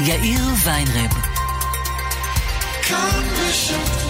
יאיר ויינרב. כאן בשפט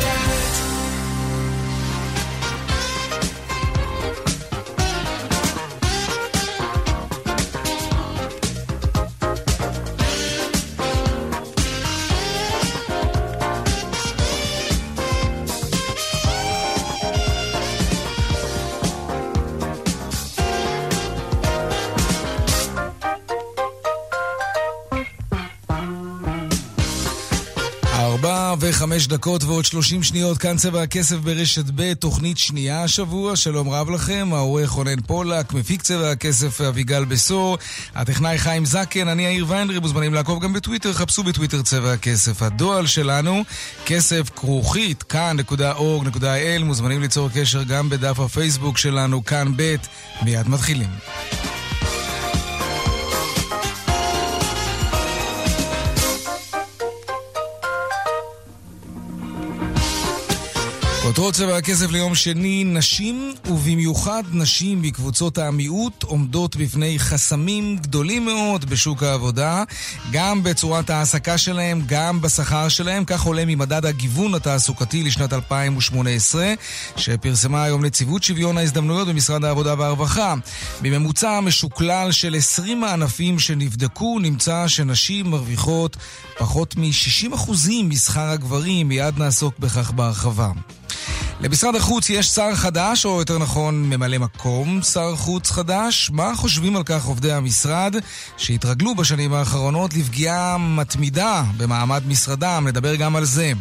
וחמש דקות ועוד שלושים שניות, כאן צבע הכסף ברשת ב', תוכנית שנייה השבוע, שלום רב לכם, העורך רונן פולק, מפיק צבע הכסף אביגל בשור, הטכנאי חיים זקן, אני יאיר ויינדרי, מוזמנים לעקוב גם בטוויטר, חפשו בטוויטר צבע הכסף. הדואל שלנו, כסף כרוכית, כאן.org.il, מוזמנים ליצור קשר גם בדף הפייסבוק שלנו, כאן ב', מיד מתחילים. כותרות צבע הכסף ליום שני, נשים ובמיוחד נשים בקבוצות המיעוט עומדות בפני חסמים גדולים מאוד בשוק העבודה, גם בצורת ההעסקה שלהם, גם בשכר שלהם, כך עולה ממדד הגיוון התעסוקתי לשנת 2018, שפרסמה היום נציבות שוויון ההזדמנויות במשרד העבודה והרווחה. בממוצע משוקלל של 20 הענפים שנבדקו, נמצא שנשים מרוויחות פחות מ-60% משכר הגברים, מיד נעסוק בכך בהרחבה. למשרד החוץ יש שר חדש, או יותר נכון ממלא מקום שר חוץ חדש. מה חושבים על כך עובדי המשרד שהתרגלו בשנים האחרונות לפגיעה מתמידה במעמד משרדם? נדבר גם על זה.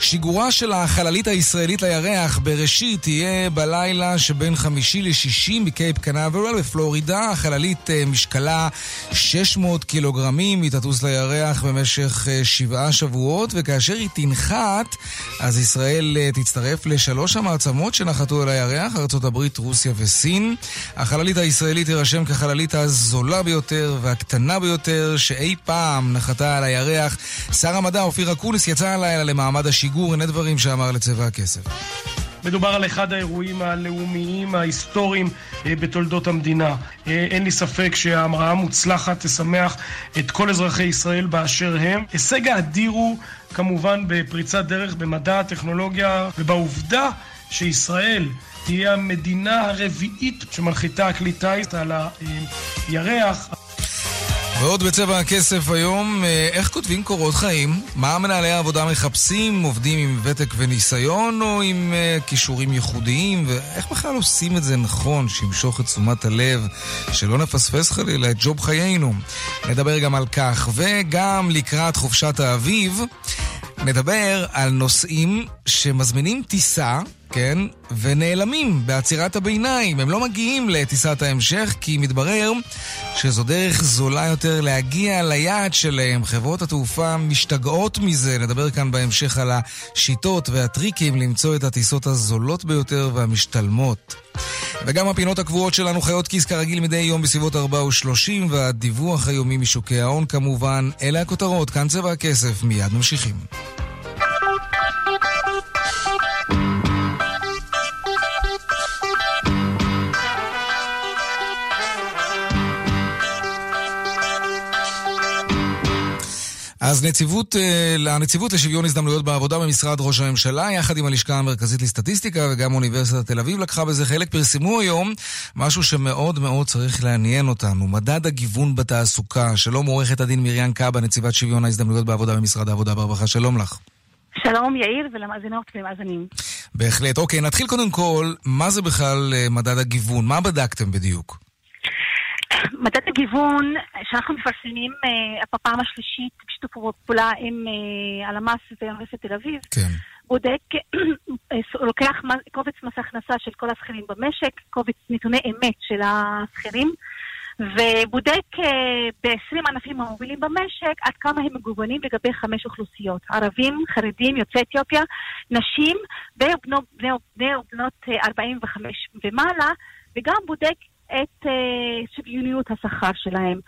שיגורה של החללית הישראלית לירח בראשית תהיה בלילה שבין חמישי לשישי מקייפ קנברל בפלורידה. החללית אה, משקלה 600 קילוגרמים, היא תטוס לירח במשך אה, שבעה שבועות, וכאשר היא תנחת, אז ישראל אה, תצטרף לשלוש המעצמות שנחתו על הירח, ארה"ב, רוסיה וסין. החללית הישראלית תירשם כחללית הזולה ביותר והקטנה ביותר שאי פעם נחתה על הירח. שר המדע אופיר אקוניס יצא הלילה למעמד השיגור. שיגור, הנה דברים שאמר לצבע הכסף. מדובר על אחד האירועים הלאומיים ההיסטוריים אה, בתולדות המדינה. אה, אין לי ספק שההמראה המוצלחת תשמח את כל אזרחי ישראל באשר הם. הישג האדיר הוא כמובן בפריצת דרך במדע, הטכנולוגיה ובעובדה שישראל תהיה המדינה הרביעית שמנחיתה כלי טיס על הירח. ועוד בצבע הכסף היום, אה, איך כותבים קורות חיים? מה מנהלי העבודה מחפשים? עובדים עם ותק וניסיון או עם uh, כישורים ייחודיים? ואיך בכלל עושים את זה נכון, שימשוך את תשומת הלב, שלא נפספס חלילה את ג'וב חיינו? נדבר גם על כך. וגם לקראת חופשת האביב, נדבר על נושאים שמזמינים טיסה כן? ונעלמים בעצירת הביניים. הם לא מגיעים לטיסת ההמשך כי מתברר שזו דרך זולה יותר להגיע ליעד שלהם. חברות התעופה משתגעות מזה. נדבר כאן בהמשך על השיטות והטריקים למצוא את הטיסות הזולות ביותר והמשתלמות. וגם הפינות הקבועות שלנו חיות כיס כרגיל מדי יום בסביבות 4 ו-30 והדיווח היומי משוקי ההון כמובן. אלה הכותרות, כאן צבע הכסף, מיד ממשיכים. אז נציבות, אה, הנציבות לשוויון הזדמנויות בעבודה במשרד ראש הממשלה, יחד עם הלשכה המרכזית לסטטיסטיקה וגם אוניברסיטת תל אביב לקחה בזה חלק, פרסמו היום משהו שמאוד מאוד צריך לעניין אותנו, מדד הגיוון בתעסוקה. שלום עורכת הדין מרים קאבה, נציבת שוויון ההזדמנויות בעבודה במשרד העבודה והרווחה, שלום לך. שלום יאיר ולמאזינות ולמאזינים. בהחלט. אוקיי, נתחיל קודם כל, מה זה בכלל אה, מדד הגיוון? מה בדקתם בדיוק? מדד הגיוון שאנחנו מפרסמים uh, בפעם השלישית בשיתוף פעולה עם uh, הלמ"ס ואוניברסיטת תל אביב, כן. בודק, הוא לוקח קובץ מס הכנסה של כל השכירים במשק, קובץ נתוני אמת של השכירים, ובודק uh, ב-20 ענפים המובילים במשק עד כמה הם מגוונים לגבי חמש אוכלוסיות, ערבים, חרדים, יוצאי אתיופיה, נשים ובני ובנות 45 ומעלה, וגם בודק את uh, שוויוניות השכר שלהם.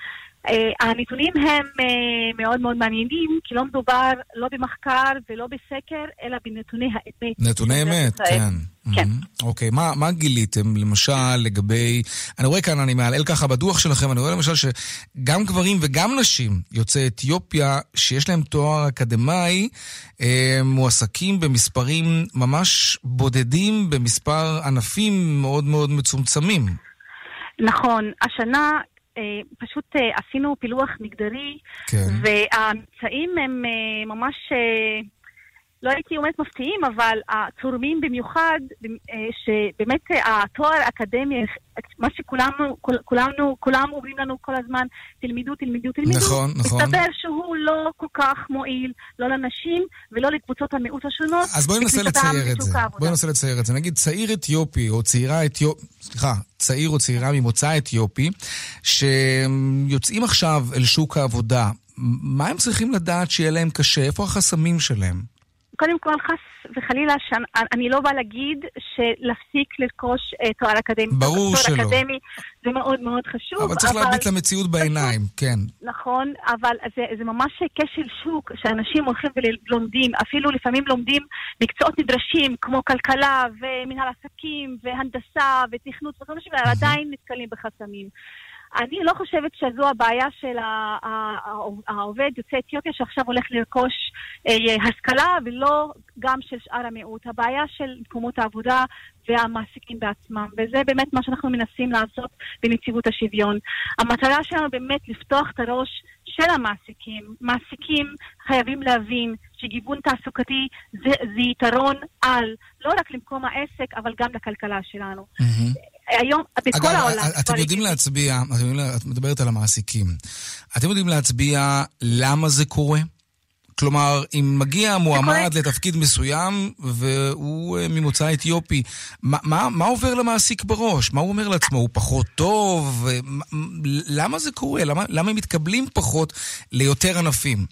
אה, הנתונים הם אה, מאוד מאוד מעניינים, כי לא מדובר לא במחקר ולא בסקר, אלא בנתוני האמת. נתוני אמת, כן. כן. אוקיי, מה, מה גיליתם למשל לגבי... אני רואה כאן, אני מעלל ככה בדוח שלכם, אני רואה למשל שגם גברים וגם נשים יוצאי אתיופיה, שיש להם תואר אקדמאי, מועסקים במספרים ממש בודדים, במספר ענפים מאוד מאוד מצומצמים. נכון, השנה אה, פשוט אה, עשינו פילוח מגדרי, כן. והממצאים הם אה, ממש, לא הייתי אומרת מפתיעים, אבל הצורמים במיוחד, שבאמת התואר האקדמי, מה שכולנו, כולנו, כולם אומרים לנו כל הזמן, תלמדו, תלמדו, תלמדו. נכון, נכון. מסתבר שהוא לא כל כך מועיל, לא לנשים ולא לקבוצות המיעוט השונות. אז בואי ננסה לצייר את זה. בואי ננסה לצייר את זה. נגיד צעיר אתיופי או צעירה אתיופית, סליחה, צעיר או צעירה ממוצא אתיופי, שיוצאים עכשיו אל שוק העבודה, מה הם צריכים לדעת שיהיה להם קשה? איפה החסמים שלהם? קודם כל, חס וחלילה, שאני לא באה להגיד שלהפסיק לרכוש uh, תואר אקדמי. ברור תואר שלא. אקדמי זה מאוד מאוד חשוב. אבל צריך אבל... להביט למציאות בעיניים, כן. נכון, אבל זה, זה ממש כשל שוק, שאנשים הולכים ולומדים, אפילו לפעמים לומדים מקצועות נדרשים, כמו כלכלה ומנהל עסקים והנדסה ותכנות וכל מיני, ועדיין נתקלים בחסמים. אני לא חושבת שזו הבעיה של העובד יוצא אתיופיה שעכשיו הולך לרכוש אה, השכלה ולא גם של שאר המיעוט. הבעיה של מקומות העבודה והמעסיקים בעצמם, וזה באמת מה שאנחנו מנסים לעשות בנציבות השוויון. המטרה שלנו באמת לפתוח את הראש של המעסיקים. מעסיקים חייבים להבין שגיוון תעסוקתי זה, זה יתרון על, לא רק למקום העסק, אבל גם לכלכלה שלנו. Mm-hmm. היום, בכל אגב, העולם. אתם יודעים להצביע, אתם יודעים, את מדברת על המעסיקים, אתם יודעים להצביע למה זה קורה? כלומר, אם מגיע מועמד לתפקיד מסוים והוא אה, ממוצא אתיופי, מה, מה, מה עובר למעסיק בראש? מה הוא אומר לעצמו? הוא פחות טוב? למה זה קורה? למה, למה הם מתקבלים פחות ליותר ענפים?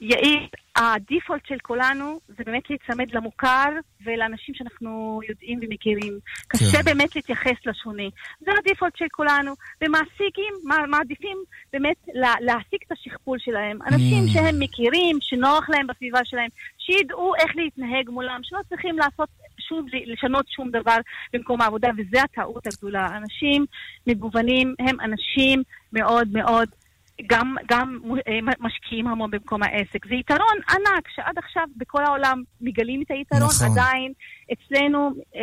יאיר, הדיפולט של כולנו זה באמת להיצמד למוכר ולאנשים שאנחנו יודעים ומכירים. כן. קשה באמת להתייחס לשונה. זה הדיפולט של כולנו. ומעסיקים מעדיפים באמת לה, להעסיק את השכפול שלהם. אנשים mm. שהם מכירים, שנוח להם בסביבה שלהם, שידעו איך להתנהג מולם, שלא צריכים לעשות שוב, לשנות שום דבר במקום העבודה, וזו הטעות הגדולה. אנשים מגוונים הם אנשים מאוד מאוד... גם, גם אה, משקיעים המון במקום העסק. זה יתרון ענק שעד עכשיו בכל העולם מגלים את היתרון, נכון. עדיין אצלנו אה,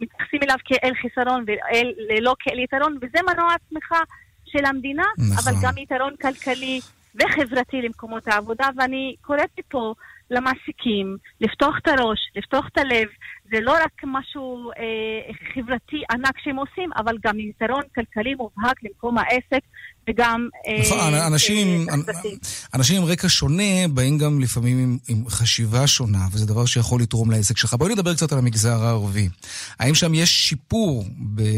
מתייחסים אליו כאל חיסרון ולא כאל יתרון, וזה מנוע הצמיחה של המדינה, נכון. אבל גם יתרון כלכלי וחברתי למקומות העבודה, ואני קוראת פה למעסיקים לפתוח את הראש, לפתוח את הלב. זה לא רק משהו אה, חברתי ענק שהם עושים, אבל גם יתרון כלכלי מובהק למקום העסק וגם... אה, נכון, אה, אנשים, אה, אנשים עם רקע שונה באים גם לפעמים עם, עם חשיבה שונה, וזה דבר שיכול לתרום לעסק שלך. בואי נדבר קצת על המגזר הערבי. האם שם יש שיפור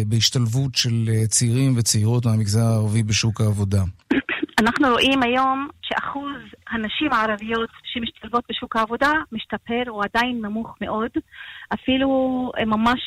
בהשתלבות של אה, צעירים וצעירות מהמגזר הערבי בשוק העבודה? אנחנו רואים היום שאחוז הנשים הערביות שמשתלבות בשוק העבודה משתפר, הוא עדיין נמוך מאוד. אפילו אה, ממש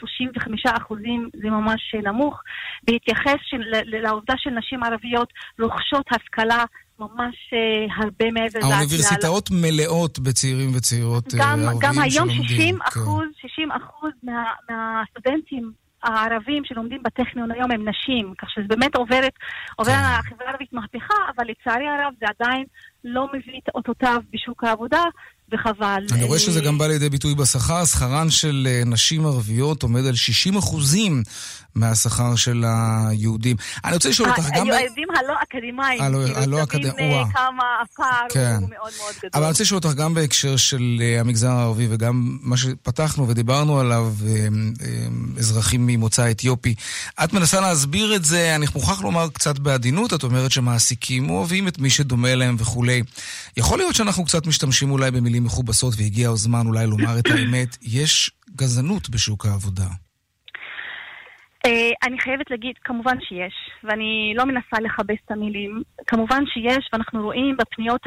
35 אה, אחוזים זה ממש נמוך. בהתייחס של, לעובדה של נשים ערביות רוכשות השכלה ממש uh, הרבה מעבר לכלל. האוניברסיטאות לה... מלאות בצעירים וצעירות גם, ערבים גם היום 60 כן. אחוז, כן. 60 אחוז מה, מהסטודנטים הערבים שלומדים בטכניון היום הם נשים, כך שזה באמת עוברת, עובר על החברה הערבית מהפכה, אבל לצערי הרב זה עדיין לא מביא את אותותיו בשוק העבודה, וחבל. אני רואה שזה גם בא לידי ביטוי בשכר. שכרן של אה, נשים ערביות עומד על 60 אחוזים מהשכר של היהודים. אני רוצה לשאול אותך גם... היהודים הלא אקדמיים. הלא כאילו, כמה הפער כן. הוא מאוד מאוד גדול. אבל אני רוצה לשאול אותך גם בהקשר של אה, המגזר הערבי וגם מה שפתחנו ודיברנו עליו, אה, אזרחים ממוצא אתיופי. את מנסה להסביר את זה, אני מוכרח לומר קצת בעדינות, את אומרת שמעסיקים אוהבים את מי שדומה להם וכולי. יכול להיות שאנחנו קצת משתמשים אולי במילים מכובסות והגיע הזמן אולי לומר את האמת, יש גזענות בשוק העבודה. אה, אני חייבת להגיד, כמובן שיש, ואני לא מנסה לכבס את המילים. כמובן שיש, ואנחנו רואים בפניות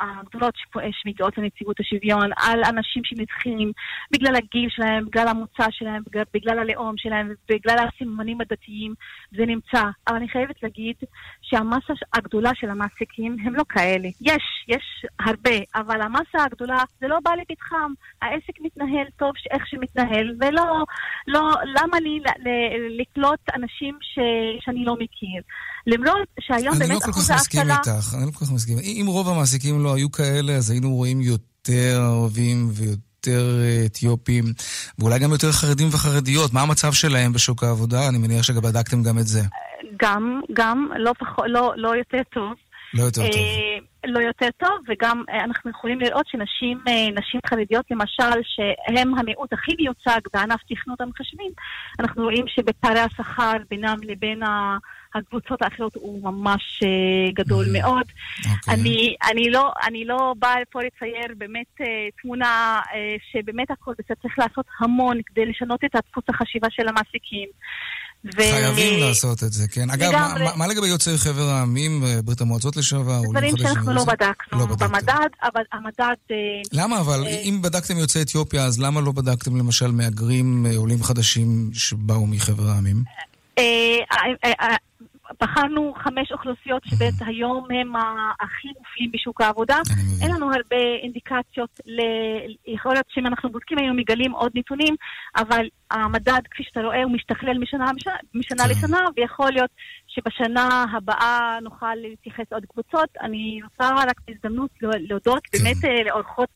הגדולות שמגיעות לנציבות השוויון על אנשים שנדחים בגלל הגיל שלהם, בגלל המוצא שלהם, בגלל, בגלל הלאום שלהם, בגלל הסימנים הדתיים, זה נמצא. אבל אני חייבת להגיד שהמסה הגדולה של המעסיקים הם לא כאלה. יש, יש הרבה, אבל המסה הגדולה זה לא בא לפתחם. העסק מתנהל טוב איך שמתנהל, ולא, לא, למה לי... לקלוט אנשים ש... שאני לא מכיר. למרות שהיום באמת לא אחוז האבטלה... אני לא כל כך מסכים איתך, אני לא כל כך מסכים. אם רוב המעסיקים לא היו כאלה, אז היינו רואים יותר ערבים ויותר אה, אתיופים, ואולי גם יותר חרדים וחרדיות. מה המצב שלהם בשוק העבודה? אני מניח שגם בדקתם גם את זה. גם, גם, לא, פח... לא, לא יותר טוב. לא יותר טוב. אה, לא יותר טוב, וגם אה, אנחנו יכולים לראות שנשים אה, נשים חרדיות למשל, שהן המיעוט הכי מיוצג בענף תכנות המחשבים, אנחנו רואים שבפערי השכר בינם לבין הקבוצות האחרות הוא ממש גדול mm-hmm. מאוד. Okay. אני, אני, לא, אני לא באה פה לצייר באמת תמונה שבאמת הכל בסדר, צריך לעשות המון כדי לשנות את דפוס החשיבה של המעסיקים. ו... חייבים לעשות את זה, כן. אגב, מה, מה לגבי יוצאי חבר העמים, אה, ברית המועצות לשעבר, דברים שאנחנו לא בדקנו. לא בדקתם. במדד, אבל המדד... אה, למה? אבל אה... אם בדקתם יוצאי אתיופיה, אז למה לא בדקתם למשל מהגרים, עולים חדשים שבאו מחבר העמים? בחרנו חמש אוכלוסיות שבאמת היום הם הכי מופלים בשוק העבודה. אין לנו הרבה אינדיקציות, ל... יכול להיות שאם אנחנו בודקים היינו מגלים עוד נתונים, אבל המדד, כפי שאתה רואה, הוא משתכלל משנה, משנה, משנה כן. לשנה, ויכול להיות שבשנה הבאה נוכל להתייחס לעוד קבוצות. אני רוצה רק בהזדמנות להודות כן. באמת אה, לאורחות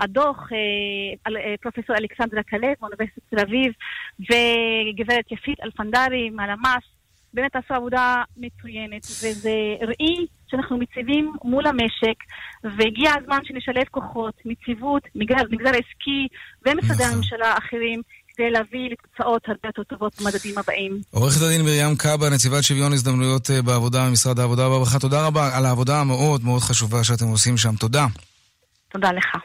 הדוח, אה, אה, פרופסור אלכסנדרה קלב מאוניברסיטת תל אביב, וגברת יפית אלפנדרי מהלמ"ס. באמת עשו עבודה מצוינת, וזה ראי שאנחנו מציבים מול המשק, והגיע הזמן שנשלב כוחות, מציבות, מגזר, מגזר עסקי ומשרדי נכון. הממשלה האחרים. כדי להביא לתוצאות הרבה יותר טובות במדדים הבאים. עורכת הדין מרים קאבה, נציבת שוויון הזדמנויות אה, בעבודה במשרד העבודה והרווחה, תודה רבה על העבודה המאוד מאוד חשובה שאתם עושים שם. תודה. תודה לך.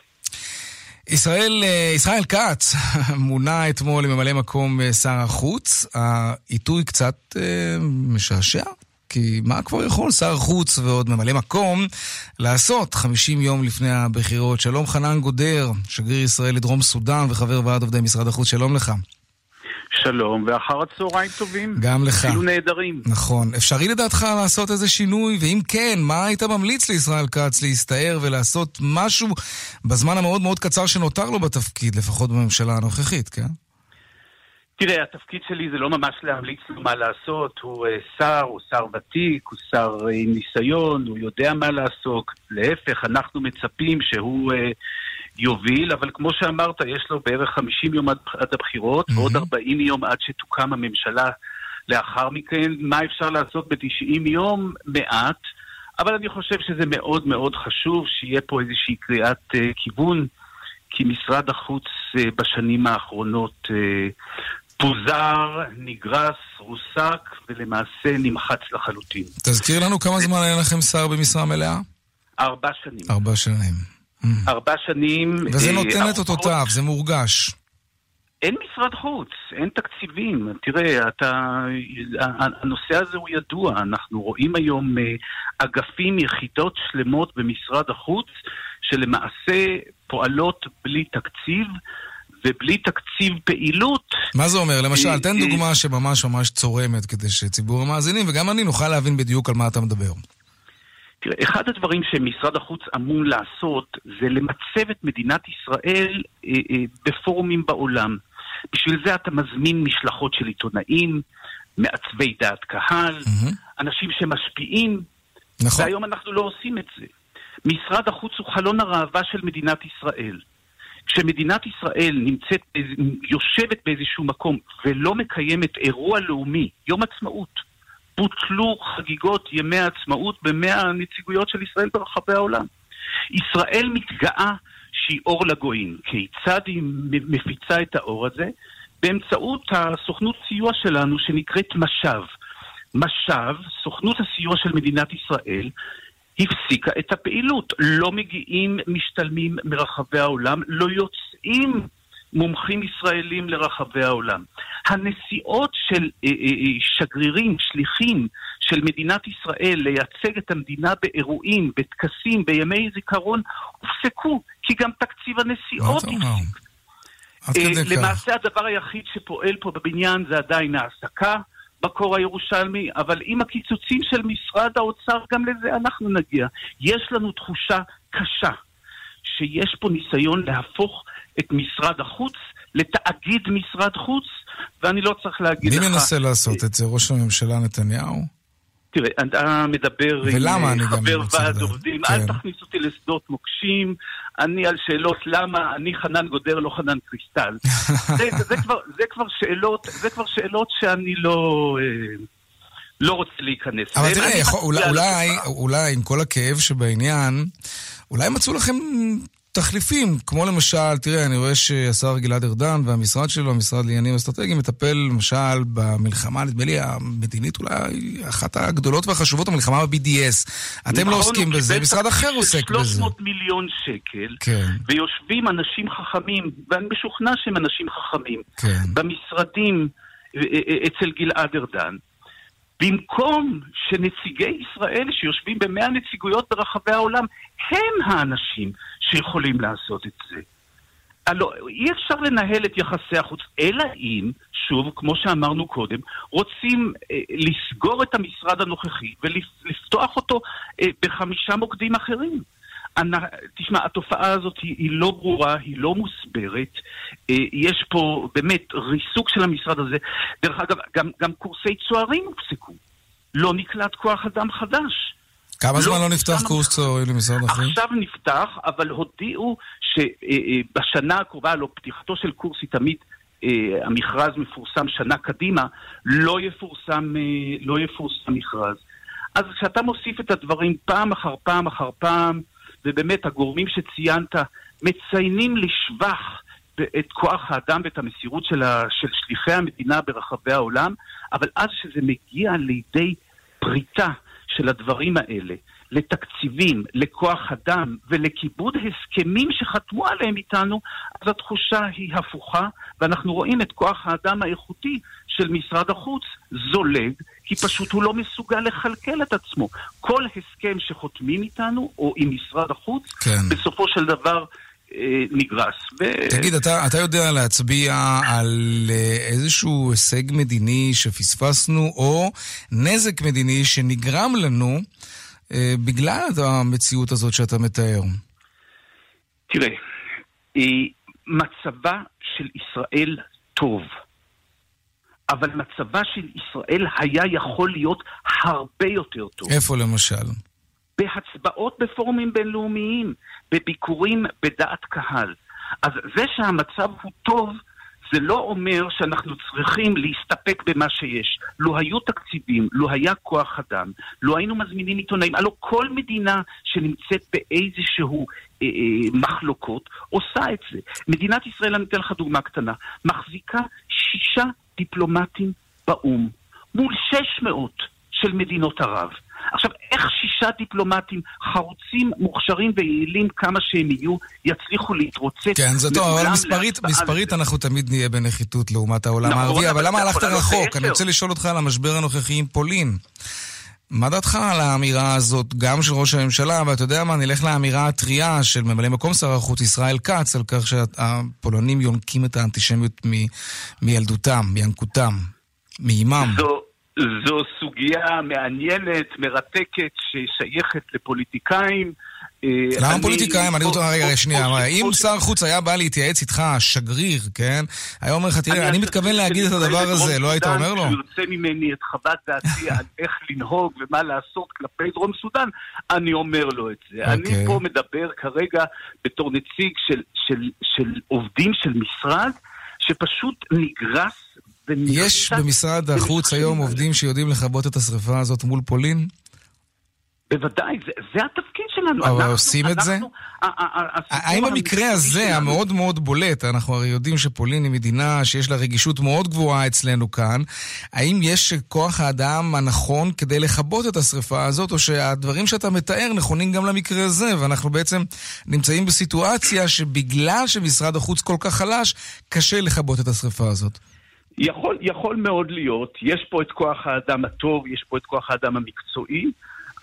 ישראל, אה, ישראל כץ מונה אתמול לממלא מקום אה, שר החוץ. העיתוי קצת אה, משעשע, כי מה כבר יכול שר חוץ ועוד ממלא מקום לעשות 50 יום לפני הבחירות? שלום חנן גודר, שגריר ישראל לדרום סודאן וחבר ועד עובדי משרד החוץ, שלום לך. שלום, ואחר הצהריים טובים. גם לך. אפילו נהדרים. נכון. אפשרי לדעתך לעשות איזה שינוי? ואם כן, מה היית ממליץ לישראל כץ להסתער ולעשות משהו בזמן המאוד מאוד קצר שנותר לו בתפקיד, לפחות בממשלה הנוכחית, כן? תראה, התפקיד שלי זה לא ממש להמליץ לו מה לעשות. הוא uh, שר, הוא שר ותיק, הוא שר uh, עם ניסיון, הוא יודע מה לעסוק. להפך, אנחנו מצפים שהוא... יוביל, אבל כמו שאמרת, יש לו בערך 50 יום עד, עד הבחירות, mm-hmm. ועוד 40 יום עד שתוקם הממשלה לאחר מכן. מה אפשר לעשות ב-90 יום? מעט. אבל אני חושב שזה מאוד מאוד חשוב שיהיה פה איזושהי קריאת uh, כיוון, כי משרד החוץ uh, בשנים האחרונות uh, פוזר, נגרס, רוסק, ולמעשה נמחץ לחלוטין. תזכיר לנו כמה זמן היה לכם שר במשרה מלאה? ארבע שנים. ארבע שנים. Mm. ארבע שנים... וזה אה, נותן את אותותיו, זה מורגש. אין משרד חוץ, אין תקציבים. תראה, אתה, הנושא הזה הוא ידוע. אנחנו רואים היום אה, אגפים, יחידות שלמות במשרד החוץ, שלמעשה פועלות בלי תקציב. ובלי תקציב פעילות. מה זה אומר? למשל, אה, תן דוגמה שממש ממש צורמת, כדי שציבור המאזינים וגם אני נוכל להבין בדיוק על מה אתה מדבר. תראה, אחד הדברים שמשרד החוץ אמון לעשות זה למצב את מדינת ישראל אה, אה, בפורומים בעולם. בשביל זה אתה מזמין משלחות של עיתונאים, מעצבי דעת קהל, mm-hmm. אנשים שמשפיעים, נכון. והיום אנחנו לא עושים את זה. משרד החוץ הוא חלון הראווה של מדינת ישראל. כשמדינת ישראל נמצאת, יושבת באיזשהו מקום ולא מקיימת אירוע לאומי, יום עצמאות, בוטלו חגיגות ימי העצמאות במאה הנציגויות של ישראל ברחבי העולם. ישראל מתגאה שהיא אור לגויים. כיצד היא מפיצה את האור הזה? באמצעות הסוכנות סיוע שלנו שנקראת מש"ב. מש"ב, סוכנות הסיוע של מדינת ישראל, הפסיקה את הפעילות. לא מגיעים משתלמים מרחבי העולם, לא יוצאים מומחים ישראלים לרחבי העולם. הנסיעות של אה, אה, אה, שגרירים, שליחים של מדינת ישראל לייצג את המדינה באירועים, בטקסים, בימי זיכרון, הופסקו, כי גם תקציב הנסיעות הפסיק. למעשה הדבר היחיד שפועל פה בבניין זה עדיין העסקה. בקור הירושלמי, אבל עם הקיצוצים של משרד האוצר, גם לזה אנחנו נגיע. יש לנו תחושה קשה שיש פה ניסיון להפוך את משרד החוץ לתאגיד משרד חוץ, ואני לא צריך להגיד מי לך... מי מנסה לעשות את זה? ראש הממשלה נתניהו? תראה, אתה מדבר עם חבר ועד עובדים, כן. אל תכניס אותי לשדות מוקשים, אני על שאלות למה, אני חנן גודר, לא חנן קריסטל. זה, זה, זה, כבר, זה, כבר שאלות, זה כבר שאלות שאני לא... אה, לא רוצה להיכנס. אבל תראה, יכול, אולי, אולי, אולי עם כל הכאב שבעניין, אולי מצאו לכם תחליפים, כמו למשל, תראה, אני רואה שהשר גלעד ארדן והמשרד שלו, המשרד לעניינים אסטרטגיים, מטפל למשל במלחמה, נדמה לי, המדינית אולי אחת הגדולות והחשובות, המלחמה ב-BDS. אתם לא נכון, לא עוסקים בזה, משרד אחר עוסק בזה. 300 מיליון שקל, כן. ויושבים אנשים חכמים, ואני משוכנע שהם אנשים חכמים, כן. במשרדים אה, אה, אצל גלעד ארדן. במקום שנציגי ישראל שיושבים במאה נציגויות ברחבי העולם, הם האנשים שיכולים לעשות את זה. הלא, אי אפשר לנהל את יחסי החוץ, אלא אם, שוב, כמו שאמרנו קודם, רוצים אה, לסגור את המשרד הנוכחי ולפתוח אותו אה, בחמישה מוקדים אחרים. תשמע, התופעה הזאת היא, היא לא ברורה, היא לא מוסברת. אה, יש פה באמת ריסוק של המשרד הזה. דרך אגב, גם, גם קורסי צוערים הופסקו. לא נקלט כוח אדם חדש. כמה זמן לא, לא נפתח קורס צוערים למשרד החוץ? עכשיו נפתח, אבל הודיעו שבשנה הקרובה, לא פתיחתו של קורס היא תמיד, אה, המכרז מפורסם שנה קדימה, לא יפורסם, אה, לא יפורסם מכרז. אז כשאתה מוסיף את הדברים פעם אחר פעם אחר פעם, ובאמת הגורמים שציינת מציינים לשבח את כוח האדם ואת המסירות של, ה, של שליחי המדינה ברחבי העולם, אבל אז כשזה מגיע לידי פריטה של הדברים האלה, לתקציבים, לכוח אדם ולכיבוד הסכמים שחתמו עליהם איתנו, אז התחושה היא הפוכה, ואנחנו רואים את כוח האדם האיכותי של משרד החוץ זולג, כי פשוט הוא לא מסוגל לכלכל את עצמו. כל הסכם שחותמים איתנו, או עם משרד החוץ, כן. בסופו של דבר אה, נגרס. ו... תגיד, אתה, אתה יודע להצביע על אה, איזשהו הישג מדיני שפספסנו, או נזק מדיני שנגרם לנו אה, בגלל המציאות הזאת שאתה מתאר? תראה, מצבה של ישראל טוב. אבל מצבה של ישראל היה יכול להיות הרבה יותר טוב. איפה למשל? בהצבעות בפורומים בינלאומיים, בביקורים בדעת קהל. אז זה שהמצב הוא טוב, זה לא אומר שאנחנו צריכים להסתפק במה שיש. לו היו תקציבים, לו היה כוח אדם, לו היינו מזמינים עיתונאים, הלוא כל מדינה שנמצאת באיזשהו אה, אה, מחלוקות עושה את זה. מדינת ישראל, אני אתן לך דוגמה קטנה, מחזיקה שישה דיפלומטים באו"ם מול שש מאות של מדינות ערב. עכשיו, איך שישה דיפלומטים חרוצים, מוכשרים ויעילים כמה שהם יהיו, יצליחו להתרוצץ? כן, זה טוב, אבל מספרית, מספרית אנחנו תמיד נהיה בנחיתות לעומת העולם נכון, הערבי, אבל למה הלכת רחוק? אני רוצה לשאול אותך על המשבר הנוכחי עם פולין. מה דעתך על האמירה הזאת, גם של ראש הממשלה, ואתה יודע מה, נלך לאמירה הטריה של ממלא מקום שר החוץ ישראל כץ, על כך שהפולנים יונקים את האנטישמיות מ- מילדותם, מינקותם, מאימם. זו, זו סוגיה מעניינת, מרתקת, ששייכת לפוליטיקאים. אה, למה פוליטיקאים? אני רוצה, רגע, שנייה, אם שר חוץ היה בא להתייעץ איתך, שגריר, כן? היה אומר לך, תראה, אני מתכוון להגיד את הדבר הזה, לא היית אומר לו? כשהוא יוצא ממני את חוות דעתי על איך לנהוג ומה לעשות כלפי דרום סודאן, אני אומר לו את זה. אני אוקיי. פה מדבר כרגע בתור נציג של עובדים של משרד, שפשוט נגרס יש במשרד החוץ היום עובדים שיודעים לכבות את השרפה הזאת מול פולין? בוודאי, זה, זה התפקיד שלנו. אבל אנחנו, עושים את זה? אנחנו, ה- ה- ה- הסיפור האם במקרה הזה, המאוד מאוד בולט, אנחנו הרי יודעים שפולין היא מדינה שיש לה רגישות מאוד גבוהה אצלנו כאן, האם יש כוח האדם הנכון כדי לכבות את השריפה הזאת, או שהדברים שאתה מתאר נכונים גם למקרה הזה, ואנחנו בעצם נמצאים בסיטואציה שבגלל שמשרד החוץ כל כך חלש, קשה לכבות את השריפה הזאת. יכול, יכול מאוד להיות, יש פה את כוח האדם הטוב, יש פה את כוח האדם המקצועי,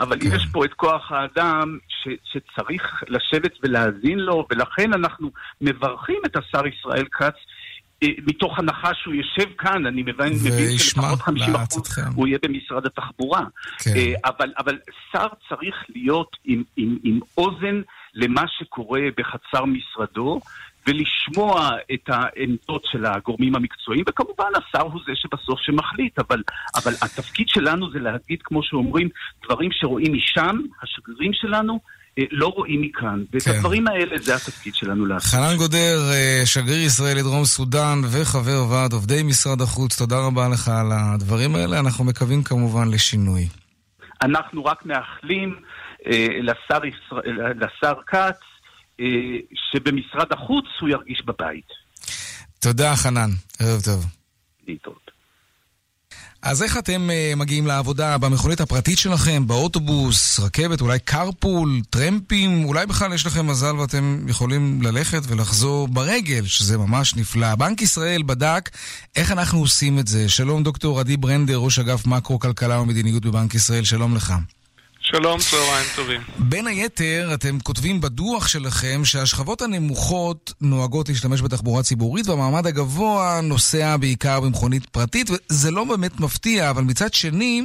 אבל כן. יש פה את כוח האדם ש, שצריך לשבת ולהאזין לו, ולכן אנחנו מברכים את השר ישראל כץ. אה, מתוך הנחה שהוא יושב כאן, אני מבין, מבין שלפחות 50 אחוז. הוא יהיה במשרד התחבורה. כן. אה, אבל, אבל שר צריך להיות עם, עם, עם אוזן למה שקורה בחצר משרדו, ולשמוע את העמדות של הגורמים המקצועיים, וכמובן השר הוא זה שבסוף שמחליט, אבל, אבל התפקיד שלנו זה להגיד, כמו שאומרים, דברים שרואים משם, השגרירים שלנו, אה, לא רואים מכאן. ואת כן. הדברים האלה זה התפקיד שלנו לעשות. חנן גודר, אה, שגריר ישראל לדרום סודאן וחבר ועד עובדי משרד החוץ, תודה רבה לך על הדברים האלה. אנחנו מקווים כמובן לשינוי. אנחנו רק מאחלים אה, לשר, ישראל, לשר כץ שבמשרד החוץ הוא ירגיש בבית. תודה, חנן. ערב טוב. להתראות. אז איך אתם uh, מגיעים לעבודה? במכונית הפרטית שלכם? באוטובוס? רכבת? אולי קרפול? טרמפים? אולי בכלל יש לכם מזל ואתם יכולים ללכת ולחזור ברגל, שזה ממש נפלא. בנק ישראל בדק איך אנחנו עושים את זה. שלום דוקטור עדי ברנדר, ראש אגף מקרו-כלכלה ומדיניות בבנק ישראל, שלום לך. שלום, צהריים טובים. בין היתר, אתם כותבים בדוח שלכם שהשכבות הנמוכות נוהגות להשתמש בתחבורה ציבורית והמעמד הגבוה נוסע בעיקר במכונית פרטית, וזה לא באמת מפתיע, אבל מצד שני,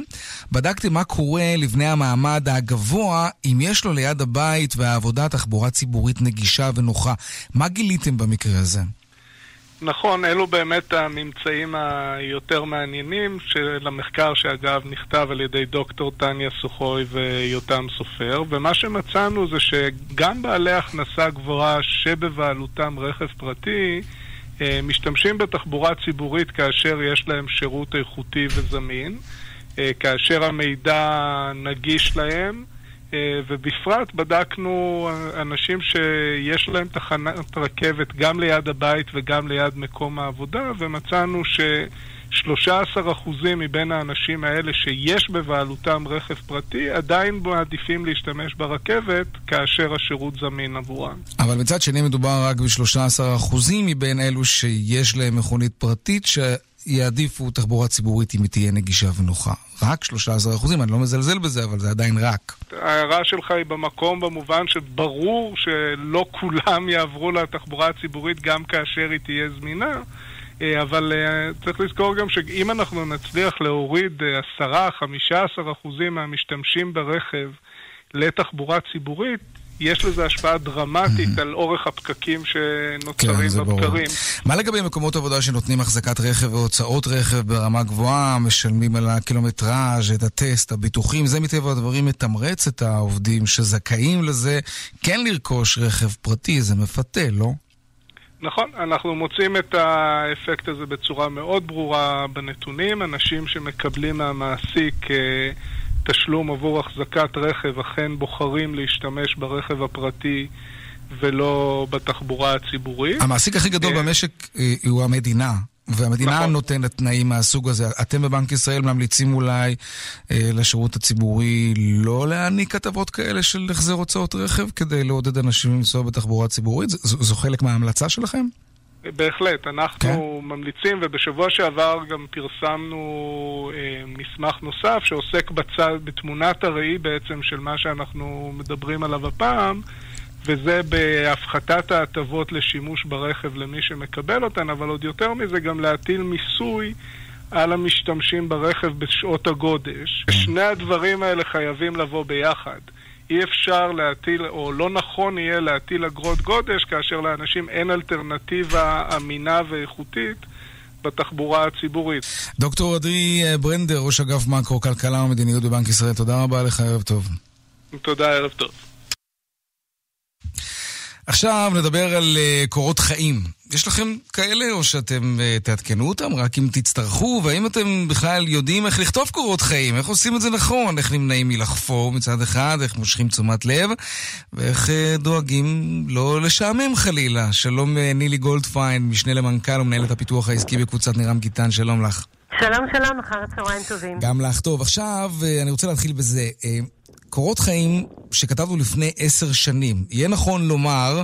בדקתם מה קורה לבני המעמד הגבוה אם יש לו ליד הבית והעבודה תחבורה ציבורית נגישה ונוחה. מה גיליתם במקרה הזה? נכון, אלו באמת הממצאים היותר מעניינים של המחקר שאגב נכתב על ידי דוקטור טניה סוחוי ויותם סופר, ומה שמצאנו זה שגם בעלי הכנסה גבוהה שבבעלותם רכב פרטי אה, משתמשים בתחבורה ציבורית כאשר יש להם שירות איכותי וזמין, אה, כאשר המידע נגיש להם. אה, ובפרט בדקנו אנשים שיש להם תחנת רכבת גם ליד הבית וגם ליד מקום העבודה, ומצאנו ש-13% מבין האנשים האלה שיש בבעלותם רכב פרטי עדיין מעדיפים להשתמש ברכבת כאשר השירות זמין עבורם. אבל מצד שני מדובר רק ב-13% מבין אלו שיש להם מכונית פרטית ש... יעדיפו תחבורה ציבורית אם היא תהיה נגישה ונוחה. רק 13 אחוזים, אני לא מזלזל בזה, אבל זה עדיין רק. ההערה שלך היא במקום במובן שברור שלא כולם יעברו לתחבורה הציבורית גם כאשר היא תהיה זמינה. אבל צריך לזכור גם שאם אנחנו נצליח להוריד 10-15 אחוזים מהמשתמשים ברכב לתחבורה ציבורית, יש לזה השפעה דרמטית על אורך הפקקים שנוצרים כן, בבקרים. מה לגבי מקומות עבודה שנותנים החזקת רכב והוצאות רכב ברמה גבוהה, משלמים על הקילומטראז', את הטסט, הביטוחים, זה מטבע הדברים מתמרץ את העובדים שזכאים לזה כן לרכוש רכב פרטי, זה מפתה, לא? נכון, אנחנו מוצאים את האפקט הזה בצורה מאוד ברורה בנתונים. אנשים שמקבלים מהמעסיק אה, תשלום עבור החזקת רכב אכן בוחרים להשתמש ברכב הפרטי ולא בתחבורה הציבורית. המעסיק הכי גדול אה, במשק אה, הוא המדינה. והמדינה נכון. נותנת תנאים מהסוג הזה. אתם בבנק ישראל ממליצים אולי אה, לשירות הציבורי לא להעניק הטבות כאלה של החזר הוצאות רכב כדי לעודד אנשים לנסוע בתחבורה ציבורית? זו, זו חלק מההמלצה שלכם? בהחלט, אנחנו כן. ממליצים, ובשבוע שעבר גם פרסמנו אה, מסמך נוסף שעוסק בצד, בתמונת הראי בעצם של מה שאנחנו מדברים עליו הפעם, וזה בהפחתת ההטבות לשימוש ברכב למי שמקבל אותן, אבל עוד יותר מזה גם להטיל מיסוי על המשתמשים ברכב בשעות הגודש. שני הדברים האלה חייבים לבוא ביחד. אי אפשר להטיל, או לא נכון יהיה להטיל אגרות גודש כאשר לאנשים אין אלטרנטיבה אמינה ואיכותית בתחבורה הציבורית. דוקטור אדרי ברנדר, ראש אגף מקרו, כלכלה ומדיניות בבנק ישראל, תודה רבה לך, ערב טוב. תודה, ערב טוב. עכשיו נדבר על אה, קורות חיים. יש לכם כאלה, או שאתם אה, תעדכנו אותם רק אם תצטרכו? והאם אתם בכלל יודעים איך לכתוב קורות חיים? איך עושים את זה נכון? איך נמנעים מלחפור מצד אחד? איך מושכים תשומת לב? ואיך אה, דואגים לא לשעמם חלילה? שלום נילי גולדפיין, משנה למנכ"ל ומנהלת הפיתוח העסקי בקבוצת נירם גיטן, שלום לך. שלום שלום, אחר הצהריים טובים. גם לך. טוב, עכשיו אני רוצה להתחיל בזה. קורות חיים שכתבנו לפני עשר שנים, יהיה נכון לומר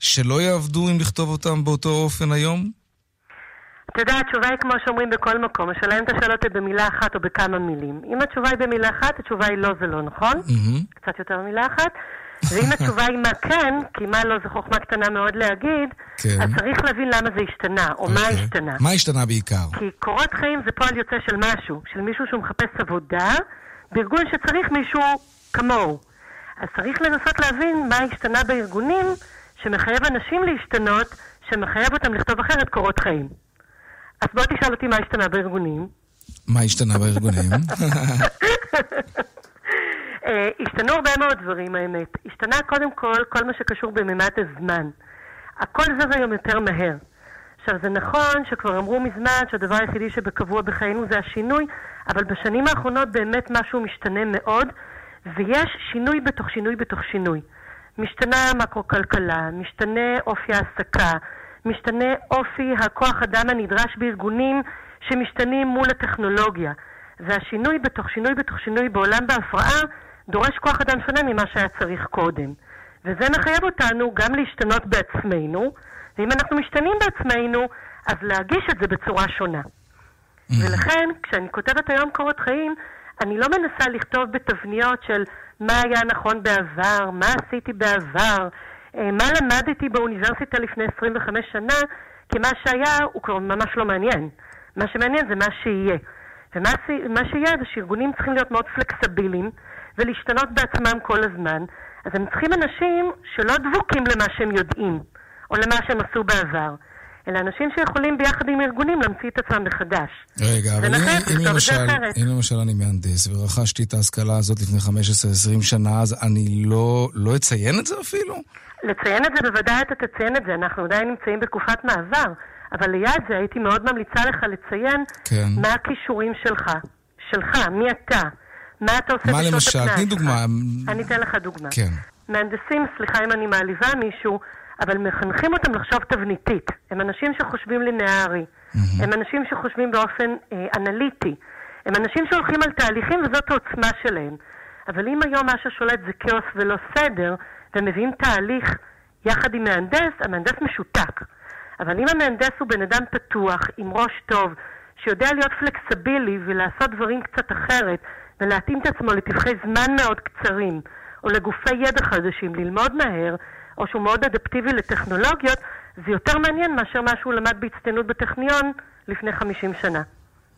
שלא יעבדו אם לכתוב אותם באותו אופן היום? אתה יודע, התשובה היא כמו שאומרים בכל מקום, השאלה אם אתה שואל אותי במילה אחת או בכמה מילים. אם התשובה היא במילה אחת, התשובה היא לא זה לא, נכון? מהמם. קצת יותר ממילה אחת. ואם התשובה היא מה כן, כי מה לא זה חוכמה קטנה מאוד להגיד, כן. אז צריך להבין למה זה השתנה, או מה אוקיי. השתנה. מה השתנה בעיקר? כי קורות חיים זה פועל יוצא של משהו, של מישהו שהוא מחפש עבודה, בארגון שצריך מישהו כמוהו. אז צריך לנסות להבין מה השתנה בארגונים שמחייב אנשים להשתנות, שמחייב אותם לכתוב אחרת קורות חיים. אז בוא תשאל אותי מה השתנה בארגונים. מה השתנה בארגונים? אה, השתנו הרבה מאוד דברים, האמת. השתנה קודם כל כל מה שקשור בממד הזמן. הכל זז היום יותר מהר. עכשיו, זה נכון שכבר אמרו מזמן שהדבר היחידי שבקבוע בחיינו זה השינוי, אבל בשנים האחרונות באמת משהו משתנה מאוד, ויש שינוי בתוך שינוי בתוך שינוי. משתנה המקרו-כלכלה, משתנה אופי ההעסקה, משתנה אופי הכוח אדם הנדרש בארגונים שמשתנים מול הטכנולוגיה. והשינוי בתוך שינוי בתוך שינוי בעולם בהפרעה דורש כוח אדם שונה ממה שהיה צריך קודם. וזה מחייב אותנו גם להשתנות בעצמנו, ואם אנחנו משתנים בעצמנו, אז להגיש את זה בצורה שונה. ולכן, כשאני כותבת היום קורות חיים, אני לא מנסה לכתוב בתבניות של מה היה נכון בעבר, מה עשיתי בעבר, אה, מה למדתי באוניברסיטה לפני 25 שנה, כי מה שהיה הוא כבר ממש לא מעניין. מה שמעניין זה מה שיהיה. ומה שיהיה זה שארגונים צריכים להיות מאוד פלקסביליים ולהשתנות בעצמם כל הזמן. אז הם צריכים אנשים שלא דבוקים למה שהם יודעים, או למה שהם עשו בעבר, אלא אנשים שיכולים ביחד עם ארגונים להמציא את עצמם מחדש. רגע, אבל אם- אם למשל. אם למשל אני מהנדס ורכשתי את ההשכלה הזאת לפני 15-20 שנה, אז אני לא, לא אציין את זה אפילו? לציין את זה בוודאי אתה תציין את זה, אנחנו עדיין נמצאים בתקופת מעבר, אבל ליד זה הייתי מאוד ממליצה לך לציין כן. מה הכישורים שלך, שלך, מי אתה, מה אתה עושה מה בשעות למשל? הפנאי תני שלך. דוגמה. אני אתן לך דוגמה. כן. מהנדסים, סליחה אם אני מעליבה מישהו, אבל מחנכים אותם לחשוב תבניתית. הם אנשים שחושבים לינארי. הם אנשים שחושבים באופן אה, אנליטי. הם אנשים שהולכים על תהליכים וזאת העוצמה שלהם. אבל אם היום מה ששולט זה כאוס ולא סדר, ומביאים תהליך יחד עם מהנדס, המהנדס משותק. אבל אם המהנדס הוא בן אדם פתוח, עם ראש טוב, שיודע להיות פלקסבילי ולעשות דברים קצת אחרת, ולהתאים את עצמו לטווחי זמן מאוד קצרים, או לגופי ידע חדשים, ללמוד מהר, או שהוא מאוד אדפטיבי לטכנולוגיות, זה יותר מעניין מאשר מה שהוא למד בהצטיינות בטכניון לפני 50 שנה.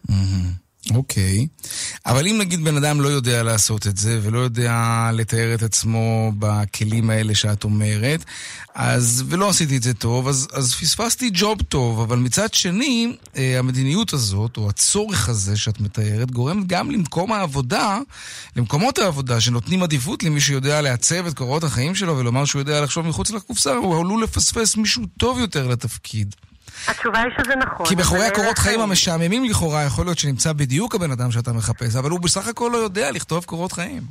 מהמם. אוקיי. אבל אם נגיד בן אדם לא יודע לעשות את זה, ולא יודע לתאר את עצמו בכלים האלה שאת אומרת, אז, ולא עשיתי את זה טוב, אז, אז פספסתי ג'וב טוב, אבל מצד שני, אה, המדיניות הזאת, או הצורך הזה שאת מתארת, גורמת גם למקום העבודה, למקומות העבודה שנותנים עדיפות למי שיודע לעצב את קורות החיים שלו ולומר שהוא יודע לחשוב מחוץ לקופסה, הוא עלול לפספס מישהו טוב יותר לתפקיד. התשובה היא שזה נכון. כי מאחורי הקורות חיים החיים. המשעממים לכאורה, יכול להיות שנמצא בדיוק הבן אדם שאתה מחפש, אבל הוא בסך הכל לא יודע לכתוב קורות חיים.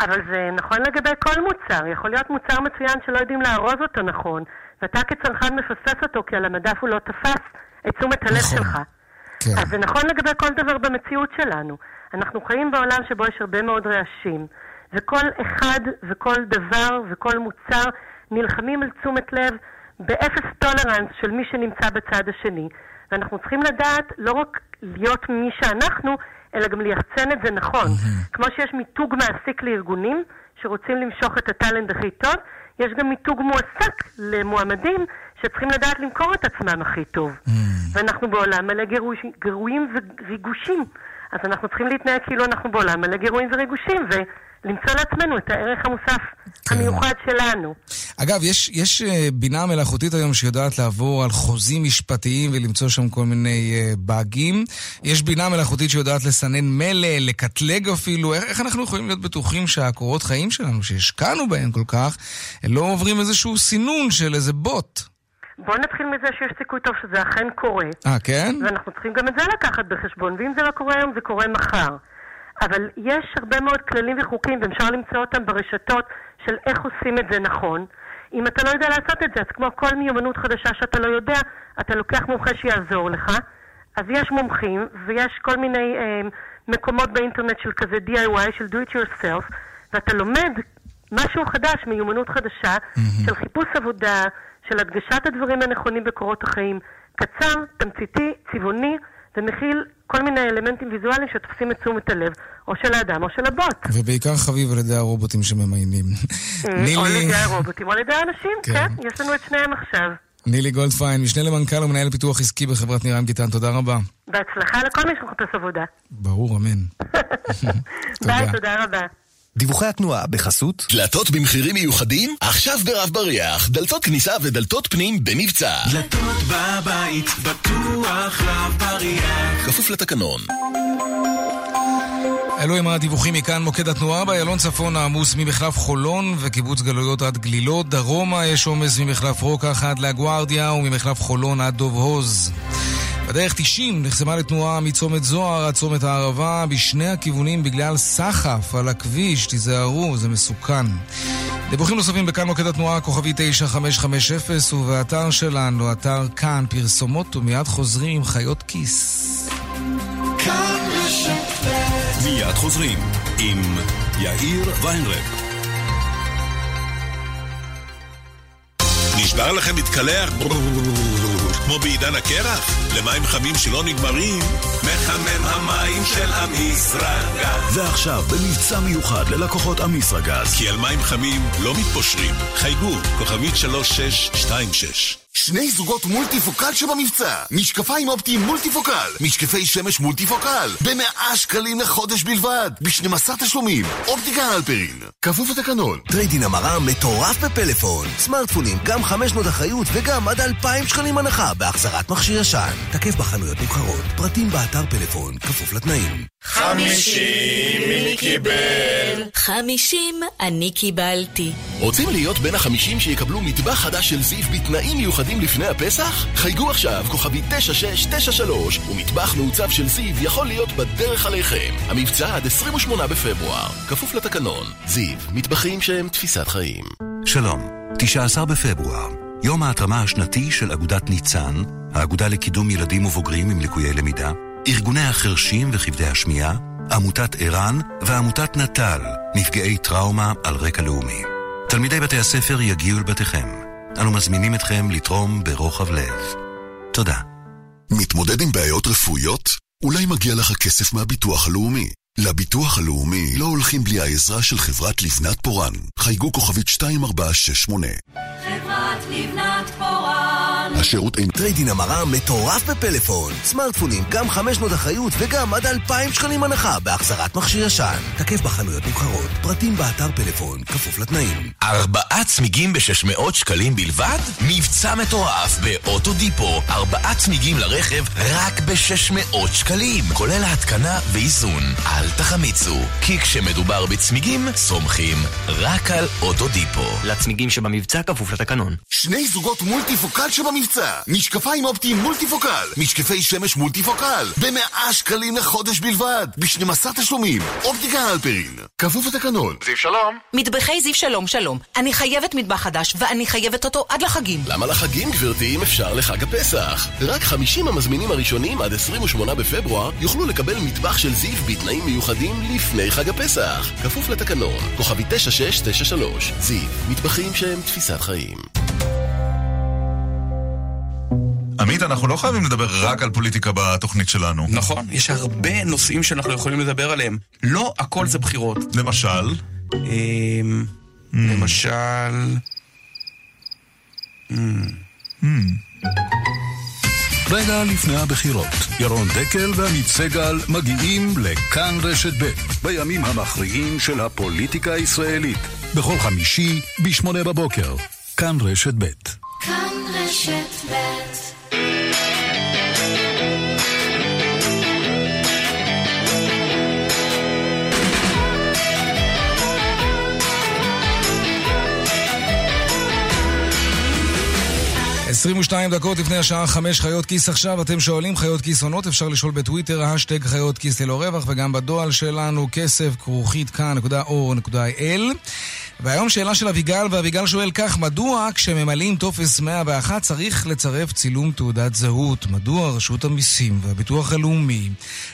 אבל זה נכון לגבי כל מוצר. יכול להיות מוצר מצוין שלא יודעים לארוז אותו נכון, ואתה כצרכן מפספס אותו כי על המדף הוא לא תפס את תשומת הלב נכון. שלך. כן. אז זה נכון לגבי כל דבר במציאות שלנו. אנחנו חיים בעולם שבו יש הרבה מאוד רעשים, וכל אחד וכל דבר וכל מוצר נלחמים על תשומת לב באפס tolerance של מי שנמצא בצד השני. ואנחנו צריכים לדעת לא רק להיות מי שאנחנו, אלא גם ליחצן את זה נכון. כמו שיש מיתוג מעסיק לארגונים שרוצים למשוך את ה talent הכי טוב, יש גם מיתוג מועסק למועמדים שצריכים לדעת למכור את עצמם הכי טוב. ואנחנו בעולם מלא גירוש, גירויים וריגושים. אז אנחנו צריכים להתנהג כאילו אנחנו בעולם מלא גירויים וריגושים, ולמצוא לעצמנו את הערך המוסף כן. המיוחד שלנו. אגב, יש, יש אה, בינה מלאכותית היום שיודעת לעבור על חוזים משפטיים ולמצוא שם כל מיני uh, באגים. יש בינה מלאכותית שיודעת לסנן מלל, לקטלג אפילו. איך, איך אנחנו יכולים להיות בטוחים שהקורות חיים שלנו, שהשקענו בהם כל כך, לא עוברים איזשהו סינון של איזה בוט? בואו נתחיל מזה שיש סיכוי טוב שזה אכן קורה. אה, כן? ואנחנו צריכים גם את זה לקחת בחשבון, ואם זה לא קורה היום, זה קורה מחר. אבל יש הרבה מאוד כללים וחוקים, ואפשר למצוא אותם ברשתות של איך עושים את זה נכון. אם אתה לא יודע לעשות את זה, אז כמו כל מיומנות חדשה שאתה לא יודע, אתה לוקח מומחה שיעזור לך. אז יש מומחים, ויש כל מיני אה, מקומות באינטרנט של כזה DIY, של do it yourself, ואתה לומד משהו חדש, מיומנות חדשה, mm-hmm. של חיפוש עבודה, של הדגשת הדברים הנכונים בקורות החיים. קצר, תמציתי, צבעוני, ומכיל כל מיני אלמנטים ויזואליים שתופסים את תשומת הלב, או של האדם או של הבוט. ובעיקר חביב על ידי הרובוטים שממיינים. אה, או על ידי הרובוטים או על ידי האנשים, כן. כן, יש לנו את שניהם עכשיו. נילי גולדפיין, משנה למנכ"ל ומנהל פיתוח עסקי בחברת ניריים גיטן, תודה רבה. בהצלחה לכל מי שמחפש עבודה. ברור, אמן. ביי, תודה רבה. דיווחי התנועה בחסות דלתות במחירים מיוחדים? עכשיו ברב בריח. דלתות כניסה ודלתות פנים במבצע. דלתות בבית בטוח רב בריח. כפוף לתקנון. אלו הם הדיווחים מכאן מוקד התנועה באיילון צפון העמוס ממחלף חולון וקיבוץ גלויות עד גלילות. דרומה יש עומס ממחלף רוקח עד לגוארדיה וממחלף חולון עד דוב הוז בדרך 90 נחסמה לתנועה מצומת זוהר עד צומת הערבה בשני הכיוונים בגלל סחף על הכביש, תיזהרו, זה מסוכן. דיווחים נוספים בכאן מוקד התנועה, כוכבי 9550 ובאתר שלנו, אתר כאן, פרסומות ומיד חוזרים עם חיות כיס. מיד חוזרים עם יאיר ויינרב. נשבר לכם להתקלח? כמו בעידן הקרח? למים חמים שלא נגמרים? מחמם המים של אמיסרגז. ועכשיו, במבצע מיוחד ללקוחות אמיסרגז. כי על מים חמים לא מתפשרים. חייגו, כוכבית 3626 שני זוגות מולטיפוקל שבמבצע. משקפיים אופטיים מולטיפוקל. משקפי שמש מולטיפוקל. במאה שקלים לחודש בלבד. ב-12 תשלומים. אופטיקה הלפרין. כפוף לתקנון. trade-in המרה מטורף בפלאפון. סמארטפונים, גם 500 אחריות וגם עד 2,000 שקלים הנחה בהחזרת מכשיר ישן. תקף בחנויות נבחרות. פרטים באתר פלאפון. כפוף לתנאים. חמישים מי קיבל? חמישים אני קיבלתי. רוצים להיות בין החמישים שיקבלו מטבח חדש של זיו בתנאים מיוחדים לפני הפסח? חייגו עכשיו, כוכבי 9693, ומטבח מעוצב של זיו יכול להיות בדרך עליכם. המבצע עד 28 בפברואר, כפוף לתקנון. זיו, מטבחים שהם תפיסת חיים. שלום, 19 בפברואר, יום ההתרמה השנתי של אגודת ניצן, האגודה לקידום ילדים ובוגרים עם ליקויי למידה, ארגוני החרשים וכבדי השמיעה, עמותת ער"ן ועמותת נט"ל, נפגעי טראומה על רקע לאומי. תלמידי בתי הספר יגיעו לבתיכם. אנו מזמינים אתכם לתרום ברוחב לב. תודה. מתמודד עם בעיות רפואיות? אולי מגיע לך כסף מהביטוח הלאומי. לביטוח הלאומי לא הולכים בלי העזרה של חברת לבנת פורן. חייגו כוכבית 2468. חברת לבנת פורן. השירות אין... trade-in המרה מטורף בפלאפון. סמארטפונים, גם 500 אחריות וגם עד 2,000 שקלים הנחה בהחזרת מכשיר ישן. תקף בחנויות נבחרות. פרטים באתר פלאפון. כפוף לתנאים. ארבעה צמיגים ב-600 שקלים בלבד? מבצע מטורף באוטודיפו. ארבעה צמיגים לרכב רק ב-600 שקלים. כולל ההתקנה ואיזון. אל תחמיצו, כי כשמדובר בצמיגים, סומכים רק על אוטודיפו. לצמיגים שבמבצע כפוף לתקנון. שני זוגות מולטיפוקל שבמבצע. משקפיים אופטיים מולטיפוקל. משקפי שמש מולטיפוקל. במאה שקלים לחודש בלבד. ב-12 תשלומים. אופטיקה הלפרין. כפוף לתקנון. זיו שלום. מטבחי זיו שלום שלום. אני חייבת מטבח חדש, ואני חייבת אותו עד לחגים. למה לחגים, גברתי, אם אפשר לחג הפסח? רק 50 המזמינים הראשונים עד 28 בפברואר יוכלו לקבל מטבח של זיו בתנאים מיוחדים לפני חג הפסח. כפוף לתקנון. כוכבי 9693. זיו, מטבחים שהם תפיסת חיים. עמית, אנחנו לא חייבים לדבר רק על פוליטיקה בתוכנית שלנו. נכון, יש הרבה נושאים שאנחנו יכולים לדבר עליהם. לא הכל זה בחירות. למשל? אמ, למשל... אמ, רגע לפני הבחירות, ירון דקל ועמית סגל מגיעים לכאן רשת ב' בימים המכריעים של הפוליטיקה הישראלית, בכל חמישי, בשמונה בבוקר. כאן רשת ב'. כאן רשת ב' 22 דקות לפני השעה 5 חיות כיס עכשיו, אתם שואלים חיות כיס עונות, אפשר לשאול בטוויטר, השטג חיות כיס ללא רווח, וגם בדואל שלנו, כסף כרוכית כאן.או.il. והיום שאלה של אביגל, ואביגל שואל כך, מדוע כשממלאים טופס 101 צריך לצרף צילום תעודת זהות? מדוע רשות המיסים והביטוח הלאומי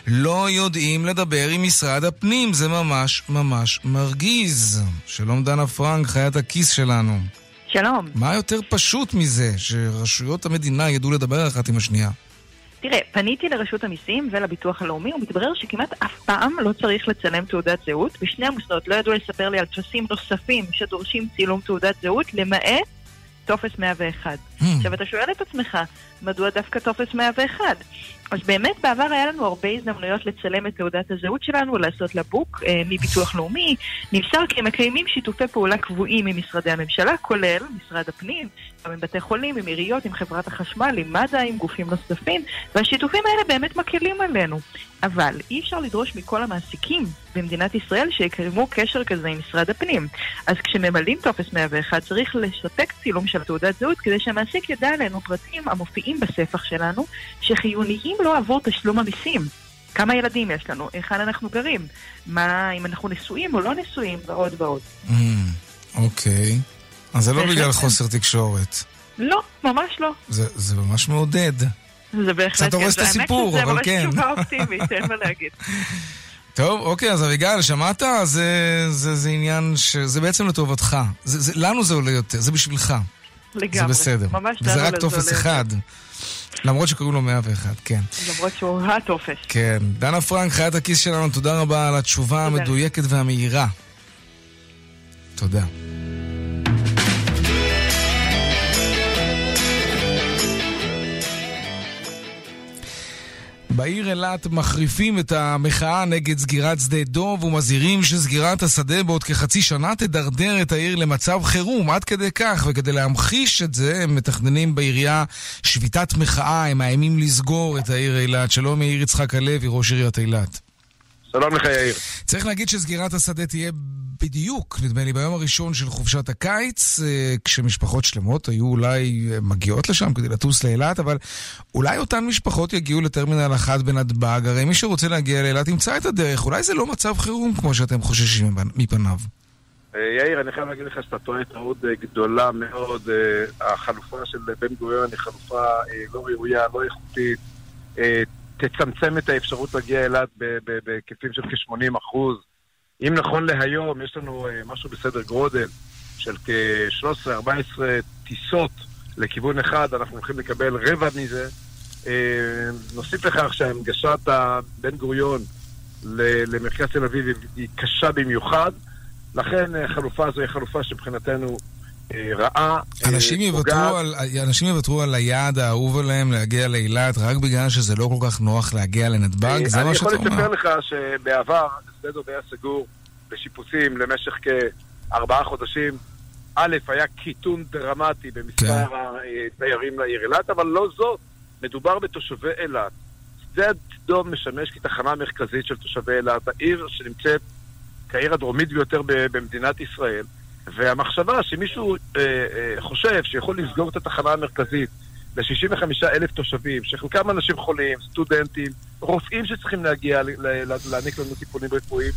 לא יודעים לדבר עם משרד הפנים? זה ממש ממש מרגיז. שלום דנה פרנק, חיית הכיס שלנו. שלום. מה יותר פשוט מזה, שרשויות המדינה ידעו לדבר אחת עם השנייה? תראה, פניתי לרשות המיסים ולביטוח הלאומי, ומתברר שכמעט אף פעם לא צריך לצלם תעודת זהות, ושני המוסדות לא ידעו לספר לי על טפסים נוספים שדורשים צילום תעודת זהות, למעט טופס 101. עכשיו, אתה שואל את עצמך, מדוע דווקא טופס 101? אז באמת בעבר היה לנו הרבה הזדמנויות לצלם את תעודת הזהות שלנו, לעשות לה בוק אה, מביטוח לאומי. נמסר כי הם מקיימים שיתופי פעולה קבועים עם משרדי הממשלה, כולל משרד הפנים, גם עם בתי חולים, עם עיריות, עם חברת החשמל, עם מד"א, עם גופים נוספים, והשיתופים האלה באמת מקלים עלינו. אבל אי אפשר לדרוש מכל המעסיקים במדינת ישראל שיקיימו קשר כזה עם משרד הפנים. אז כשממלאים טופס 101 צריך לספק צילום של תעודת זהות כדי שהמעסיק ידע עלינו פרטים המופיעים בספח שלנו, שחיוניים לו עבור תשלום המיסים. כמה ילדים יש לנו, היכן אנחנו גרים, מה, אם אנחנו נשואים או לא נשואים, ועוד ועוד. Mm, אוקיי. אז זה לא בגלל כן. חוסר תקשורת. לא, ממש לא. זה זה ממש מעודד. זה בהחלט קצת הורס את האמת הסיפור, שזה אבל ממש כן. תשובה אופטימית, אין מה להגיד. טוב, אוקיי, אז אביגל, שמעת? זה, זה, זה עניין ש... זה בעצם לטובתך. זה, זה, לנו זה עולה יותר, זה בשבילך. לגמרי. זה בסדר. ממש לנו רק זה טופס עולה אחד. למרות שקוראים לו 101, כן. למרות שהוא הטופס. כן. דנה פרנק, חיית הכיס שלנו, תודה רבה על התשובה תודה. המדויקת והמהירה. תודה. בעיר אילת מחריפים את המחאה נגד סגירת שדה דוב ומזהירים שסגירת השדה בעוד כחצי שנה תדרדר את העיר למצב חירום. עד כדי כך, וכדי להמחיש את זה, הם מתכננים בעירייה שביתת מחאה, הם מאיימים לסגור את העיר אילת. שלום יאיר יצחק הלוי, ראש עיריית אילת. שלום לך יאיר. צריך להגיד שסגירת השדה תהיה בדיוק, נדמה לי, ביום הראשון של חופשת הקיץ, אה, כשמשפחות שלמות היו אולי אה, מגיעות לשם כדי לטוס לאילת, אבל אולי אותן משפחות יגיעו לטרמינל 1 בנתב"ג, הרי מי שרוצה להגיע לאילת ימצא את הדרך, אולי זה לא מצב חירום כמו שאתם חוששים מפניו. אה, יאיר, אני חייב להגיד לך שאתה טועה טעות גדולה מאוד. החלופה של בן גוריון היא חלופה לא ראויה, לא איכותית. אה, תצמצם את האפשרות להגיע אילת בהיקפים של כ-80 אחוז. אם נכון להיום, יש לנו אה, משהו בסדר גודל של כ-13-14 טיסות לכיוון אחד, אנחנו הולכים לקבל רבע מזה. אה, נוסיף לכך שהנגשת בן גוריון למרכז תל אביב היא- קשה במיוחד, לכן אה, החלופה הזו היא חלופה שמבחינתנו אה, רעה. אנשים אה, יוותרו. על, אנשים יוותרו על היעד האהוב עליהם להגיע לאילת רק בגלל שזה לא כל כך נוח להגיע לנתב"ג? זה אני מה יכול שאתה לספר אומר? לך שבעבר שדה דוב היה סגור בשיפוצים למשך כארבעה חודשים. א', היה קיטון דרמטי כן. במספר התיירים לעיר אילת, אבל לא זאת. מדובר בתושבי אילת. שדה דוב משמש כתחנה מרכזית של תושבי אילת, העיר שנמצאת כעיר הדרומית ביותר במדינת ישראל, והמחשבה שמישהו אה, אה, חושב שיכול לסגור את התחנה המרכזית ל-65 אלף תושבים, שחלקם אנשים חולים, סטודנטים, רופאים שצריכים להגיע, להעניק לנו טיפולים רפואיים,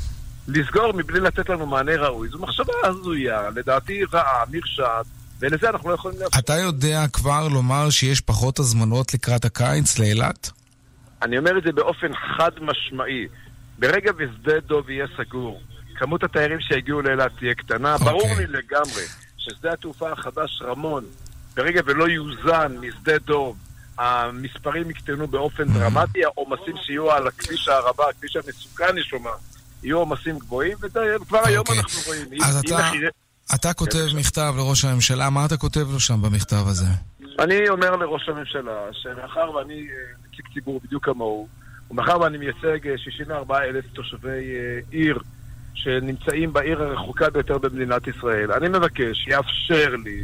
לסגור מבלי לתת לנו מענה ראוי. זו מחשבה הזויה, לדעתי רעה, מרשעת, ולזה אנחנו לא יכולים לאפשר. אתה יודע כבר לומר שיש פחות הזמנות לקראת הקיץ לאילת? אני אומר את זה באופן חד משמעי. ברגע ושדה דוב יהיה סגור, כמות התיירים שיגיעו לאילת תהיה קטנה. אוקיי. ברור לי לגמרי ששדה התעופה החדש רמון, ברגע ולא יוזן משדה דוב, המספרים יקטנו באופן Mm. דרמטי, העומסים שיהיו על הכביש הערבה, הכביש המסוכן יש לומר, יהיו עומסים גבוהים, וכבר היום אנחנו רואים. אם- אוקיי. אז אם אתה- מחירי- אתה כותב מכתב לראש הממשלה, מה אתה כותב לו שם במכתב הזה? אני אומר לראש הממשלה, שמאחר ואני אה, נציג ציבור בדיוק כמוהו, ומאחר ואני מייצג אה, 64 אלף תושבי אה, עיר שנמצאים בעיר הרחוקה ביותר במדינת ישראל, אני מבקש, יאפשר לי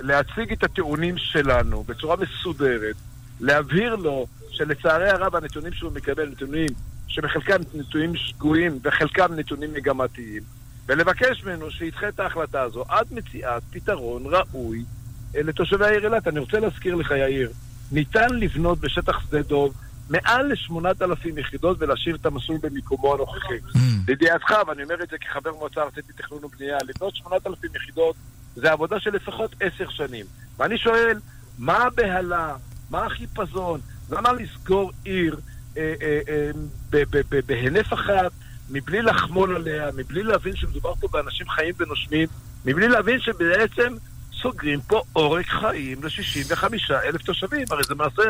להציג את הטיעונים שלנו בצורה מסודרת, להבהיר לו שלצערי הרב הנתונים שהוא מקבל, נתונים שבחלקם נתונים שגויים וחלקם נתונים מגמתיים, ולבקש ממנו שידחה את ההחלטה הזו עד מציאת פתרון ראוי אה, לתושבי העיר אילת. אני רוצה להזכיר לך, יאיר, ניתן לבנות בשטח שדה דוב מעל ל-8,000 יחידות ולהשאיר את המסלול במיקומו הנוכחי. לידיעתך, ואני אומר את זה כחבר מועצה ארצית לתכנון ובנייה, לבנות 8,000 יחידות זה עבודה של לפחות עשר שנים. ואני שואל, מה הבהלה? מה החיפזון? למה לסגור עיר אה, אה, אה, בהינף אחת, מבלי לחמול עליה, מבלי להבין שמדובר פה באנשים חיים ונושמים, מבלי להבין שבעצם סוגרים פה עורק חיים ל-65 אלף תושבים? הרי זה מעשה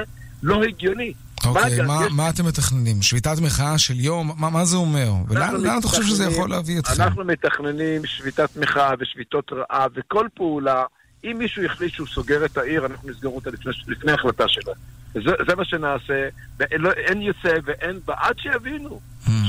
לא הגיוני. אוקיי, מה, יש- מה אתם מתכננים? שביתת מחאה של יום? מה, מה זה אומר? ולאן אתה חושב שזה יכול להביא אתכם? אנחנו מתכננים שביתת מחאה ושביתות רעב וכל פעולה. אם מישהו יחליט שהוא סוגר את העיר, אנחנו נסגור אותה לפני, לפני החלטה שלה. זה, זה מה שנעשה, ואין לא- אין יוצא ואין בא, עד שיבינו.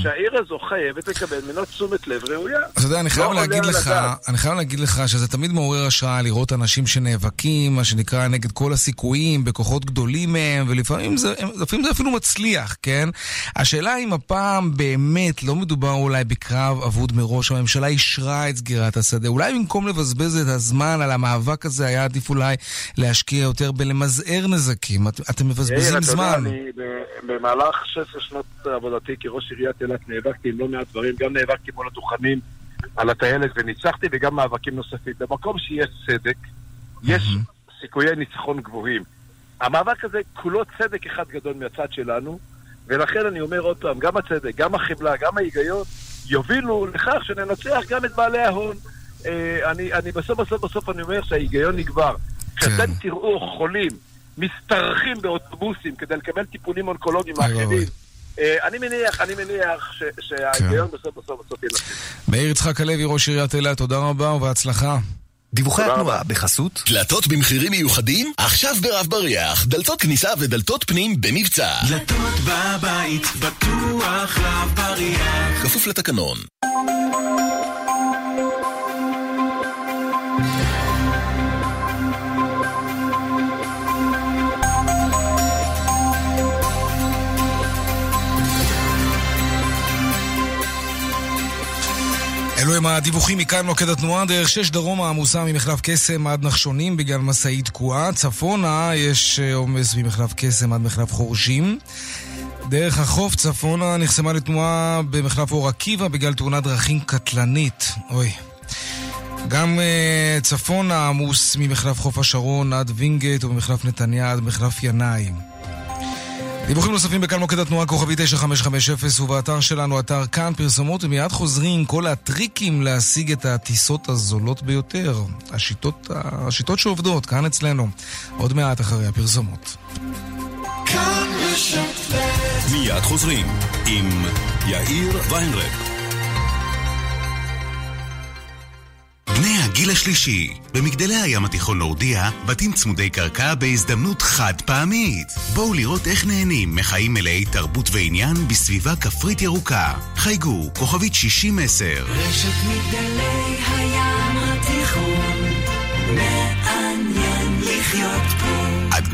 שהעיר הזו חייבת לקבל ממנו תשומת לב ראויה. אתה יודע, אני חייב לא להגיד לך. אני חייב להגיד לך שזה תמיד מעורר השראה לראות אנשים שנאבקים, מה שנקרא, נגד כל הסיכויים, בכוחות גדולים מהם, ולפעמים זה, לפעמים זה אפילו מצליח, כן? השאלה אם הפעם באמת לא מדובר אולי בקרב אבוד מראש, הממשלה אישרה את סגירת השדה. אולי במקום לבזבז את הזמן על המאבק הזה, היה עדיף אולי להשקיע יותר בלמזער נזקים. את, אתם מבזבזים זמן. במהלך 16 שנות עבודתי כראש עיריית אילת נאבקתי עם לא מעט דברים, גם נאבקתי מול הדוכנים על הטיילת וניצחתי, וגם מאבקים נוספים. במקום שיש צדק, יש סיכויי ניצחון גבוהים. המאבק הזה כולו צדק אחד גדול מהצד שלנו, ולכן אני אומר עוד פעם, גם הצדק, גם החמלה, גם ההיגיון, יובילו לכך שננצח גם את בעלי ההון. אה, אני, אני בסוף בסוף בסוף אני אומר שההיגיון נגבר. כשאתם תראו חולים משתרכים באוטובוסים כדי לקבל טיפולים אונקולוגיים אוי, אחרים, אוי. אה, אני מניח, אני מניח ש, שההיגיון בסוף בסוף בסוף ינצח. מאיר יצחק הלוי, ראש עיריית אילת, תודה רבה ובהצלחה. דיווחי התנועה בחסות דלתות במחירים מיוחדים? עכשיו ברב בריח. דלתות כניסה ודלתות פנים במבצע. דלתות בבית, בטוח רב בריח. כפוף לתקנון. אלו הם הדיווחים מכאן מוקד התנועה, דרך שש דרומה עמוסה ממחלף קסם עד נחשונים בגלל משאית תקועה. צפונה יש אה, עומס ממחלף קסם עד מחלף חורשים. דרך החוף צפונה נחסמה לתנועה במחלף אור עקיבא בגלל תאונת דרכים קטלנית. אוי. גם uh, צפונה עמוס ממחלף חוף השרון עד וינגייט ובמחלף נתניה עד מחלף ינאי. דיווחים נוספים בכאן מוקד התנועה כוכבי 9550 ובאתר שלנו, אתר כאן פרסומות ומיד חוזרים כל הטריקים להשיג את הטיסות הזולות ביותר. השיטות, השיטות שעובדות כאן אצלנו. עוד מעט אחרי הפרסומות. כאן מיד חוזרים עם יאיר ויינרב. בני הגיל השלישי, במגדלי הים התיכון נורדיה, בתים צמודי קרקע בהזדמנות חד פעמית. בואו לראות איך נהנים מחיים מלאי תרבות ועניין בסביבה כפרית ירוקה. חייגו, כוכבית 6010. רשת מגדלי הים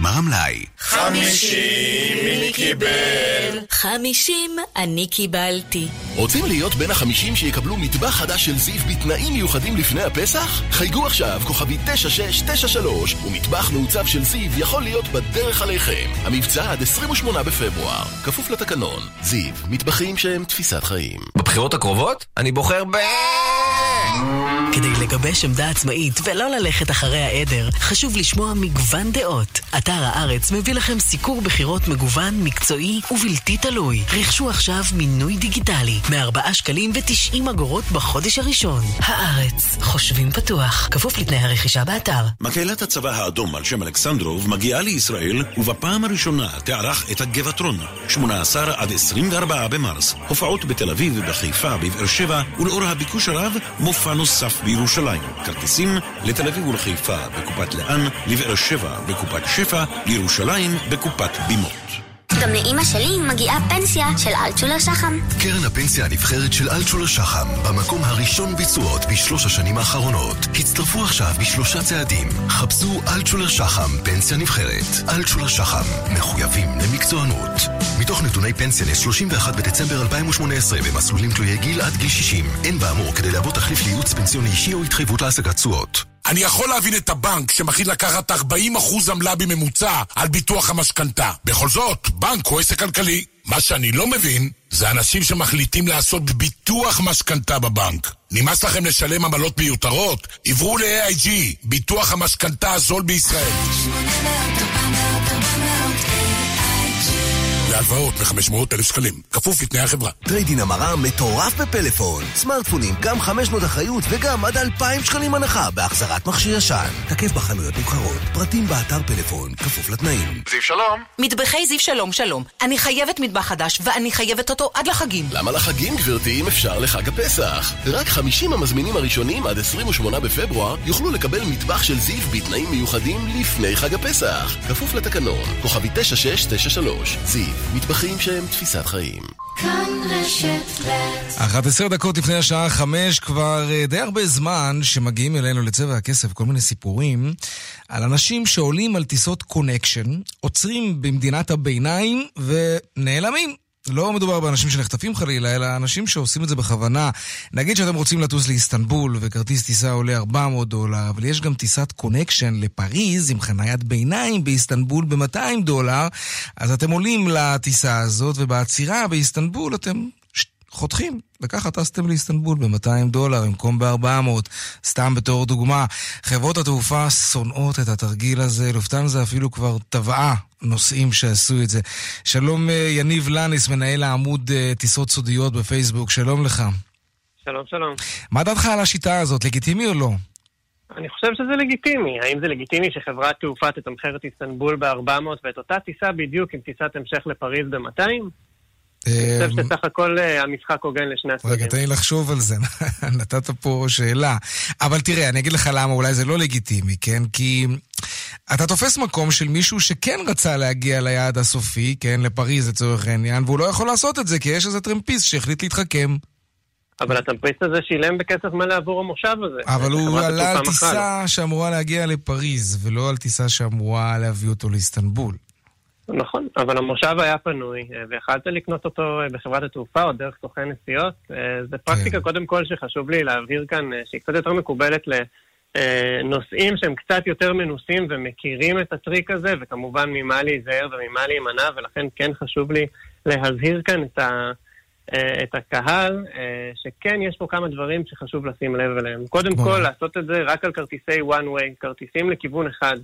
פה. עד גמר המלאי. חמישים מי קיבל? חמישים אני קיבלתי. רוצים להיות בין החמישים שיקבלו מטבח חדש של זיו בתנאים מיוחדים לפני הפסח? חייגו עכשיו, כוכבי 9693, ומטבח מעוצב של זיו יכול להיות בדרך עליכם. המבצע עד 28 בפברואר, כפוף לתקנון. זיו, מטבחים שהם תפיסת חיים. בבחירות הקרובות אני בוחר ב... כדי לגבש עמדה עצמאית ולא ללכת אחרי העדר, חשוב לשמוע מגוון דעות. אתר הארץ מביא לכם סיקור בחירות מגוון, מקצועי ובלתי תלוי. רכשו עכשיו מינוי דיגיטלי, מ-4 שקלים ו-90 אגורות בחודש הראשון. הארץ, חושבים פתוח, כפוף לתנאי הרכישה באתר. מקהלת הצבא האדום על שם אלכסנדרוב מגיעה לישראל ובפעם הראשונה תערך את הגבעטרון 18 עד 24 במרס הופעות בתל אביב ובחיפה בבאר שבע ולאור הביקוש הרב מופע נוסף בירושלים. כרטיסים לתל אביב ולחיפה בקופת לאן לבאר שבע בקופת שפע לירושלים בקופת בימות גם לאימא שלי מגיעה פנסיה של אלטשולר שחם. קרן הפנסיה הנבחרת של אלטשולר שחם, במקום הראשון בתשואות בשלוש השנים האחרונות. הצטרפו עכשיו בשלושה צעדים. חפשו אלטשולר שחם, פנסיה נבחרת. אלטשולר שחם, מחויבים למקצוענות. מתוך נתוני פנסיה ל-31 בדצמבר 2018 במסלולים תלויי גיל עד גיל 60. אין באמור כדי להוות תחליף לייעוץ פנסיוני אישי או התחייבות להשגת תשואות. אני יכול להבין את הבנק שמחליט לקחת 40% עמלה בממוצע על ביטוח המשכנתה. בכל זאת, בנק הוא עסק כלכלי. מה שאני לא מבין, זה אנשים שמחליטים לעשות ביטוח משכנתה בבנק. נמאס לכם לשלם עמלות מיותרות? עברו ל-AIG, ביטוח המשכנתה הזול בישראל. להלוואות מ-500 אלף שקלים, כפוף לתנאי החברה. trade-in המרה מטורף בפלאפון. סמארטפונים, גם 500 אחריות וגם עד 2,000 שקלים הנחה בהחזרת מכשיר ישן. תקף בחנויות נבחרות, פרטים באתר פלאפון, כפוף לתנאים. זיו שלום. מטבחי זיו שלום שלום. אני חייבת מטבח חדש, ואני חייבת אותו עד לחגים. למה לחגים, גברתי, אם אפשר לחג הפסח? רק 50 המזמינים הראשונים עד 28 בפברואר יוכלו לקבל מטבח של זיו בתנאים מיוחדים לפני חג הפסח. כפוף לתקנון, כוכבית 9693. זיו, מטבחים שהם תפיסת חיים. כאן רשת ב' 11 דקות לפני השעה חמש, כבר אה, די הרבה זמן שמגיעים אלינו לצבע הכסף כל מיני סיפורים על אנשים שעולים על טיסות קונקשן, עוצרים במדינת הביניים ונעלמים. לא מדובר באנשים שנחטפים חלילה, אלא אנשים שעושים את זה בכוונה. נגיד שאתם רוצים לטוס לאיסטנבול וכרטיס טיסה עולה 400 דולר, אבל יש גם טיסת קונקשן לפריז עם חניית ביניים באיסטנבול ב-200 דולר, אז אתם עולים לטיסה הזאת, ובעצירה באיסטנבול אתם חותכים. וככה טסתם לאיסטנבול ב-200 דולר במקום ב-400. סתם בתור דוגמה, חברות התעופה שונאות את התרגיל הזה, לופטנזה אפילו כבר טבעה נוסעים שעשו את זה. שלום אה, יניב לניס, מנהל העמוד אה, טיסות סודיות בפייסבוק, שלום לך. שלום, שלום. מה דעתך על השיטה הזאת, לגיטימי או לא? אני חושב שזה לגיטימי. האם זה לגיטימי שחברת תעופה תתמחר את איסטנבול ב-400 ואת אותה טיסה בדיוק עם טיסת המשך לפריז ב-200? אני חושב שסך הכל אה, המשחק הוגן לשני הצדדים. רגע, תן לי לחשוב על זה, נתת פה שאלה. אבל תראה, אני אגיד לך למה אולי זה לא לגיטימי, כן? כי אתה תופס מקום של מישהו שכן רצה להגיע ליעד הסופי, כן? לפריז לצורך העניין, והוא לא יכול לעשות את זה, כי יש איזה טרמפיסט שהחליט להתחכם. אבל הטמפריסט הזה שילם בכסף מלא עבור המושב הזה. אבל הוא עלה על. טיסה שאמורה להגיע לפריז, ולא על טיסה שאמורה להביא אותו לאיסטנבול. נכון, אבל המושב היה פנוי, אה, ויכלת לקנות אותו אה, בחברת התעופה או דרך סוכן נסיעות. אה, זו פרקטיקה כן. קודם כל שחשוב לי להבהיר כאן, שהיא קצת יותר מקובלת לנוסעים שהם קצת יותר מנוסים ומכירים את הטריק הזה, וכמובן ממה להיזהר וממה להימנע, ולכן כן חשוב לי להזהיר כאן את, ה, את הקהל, שכן יש פה כמה דברים שחשוב לשים לב אליהם. קודם ברור. כל, לעשות את זה רק על כרטיסי one way, כרטיסים לכיוון אחד.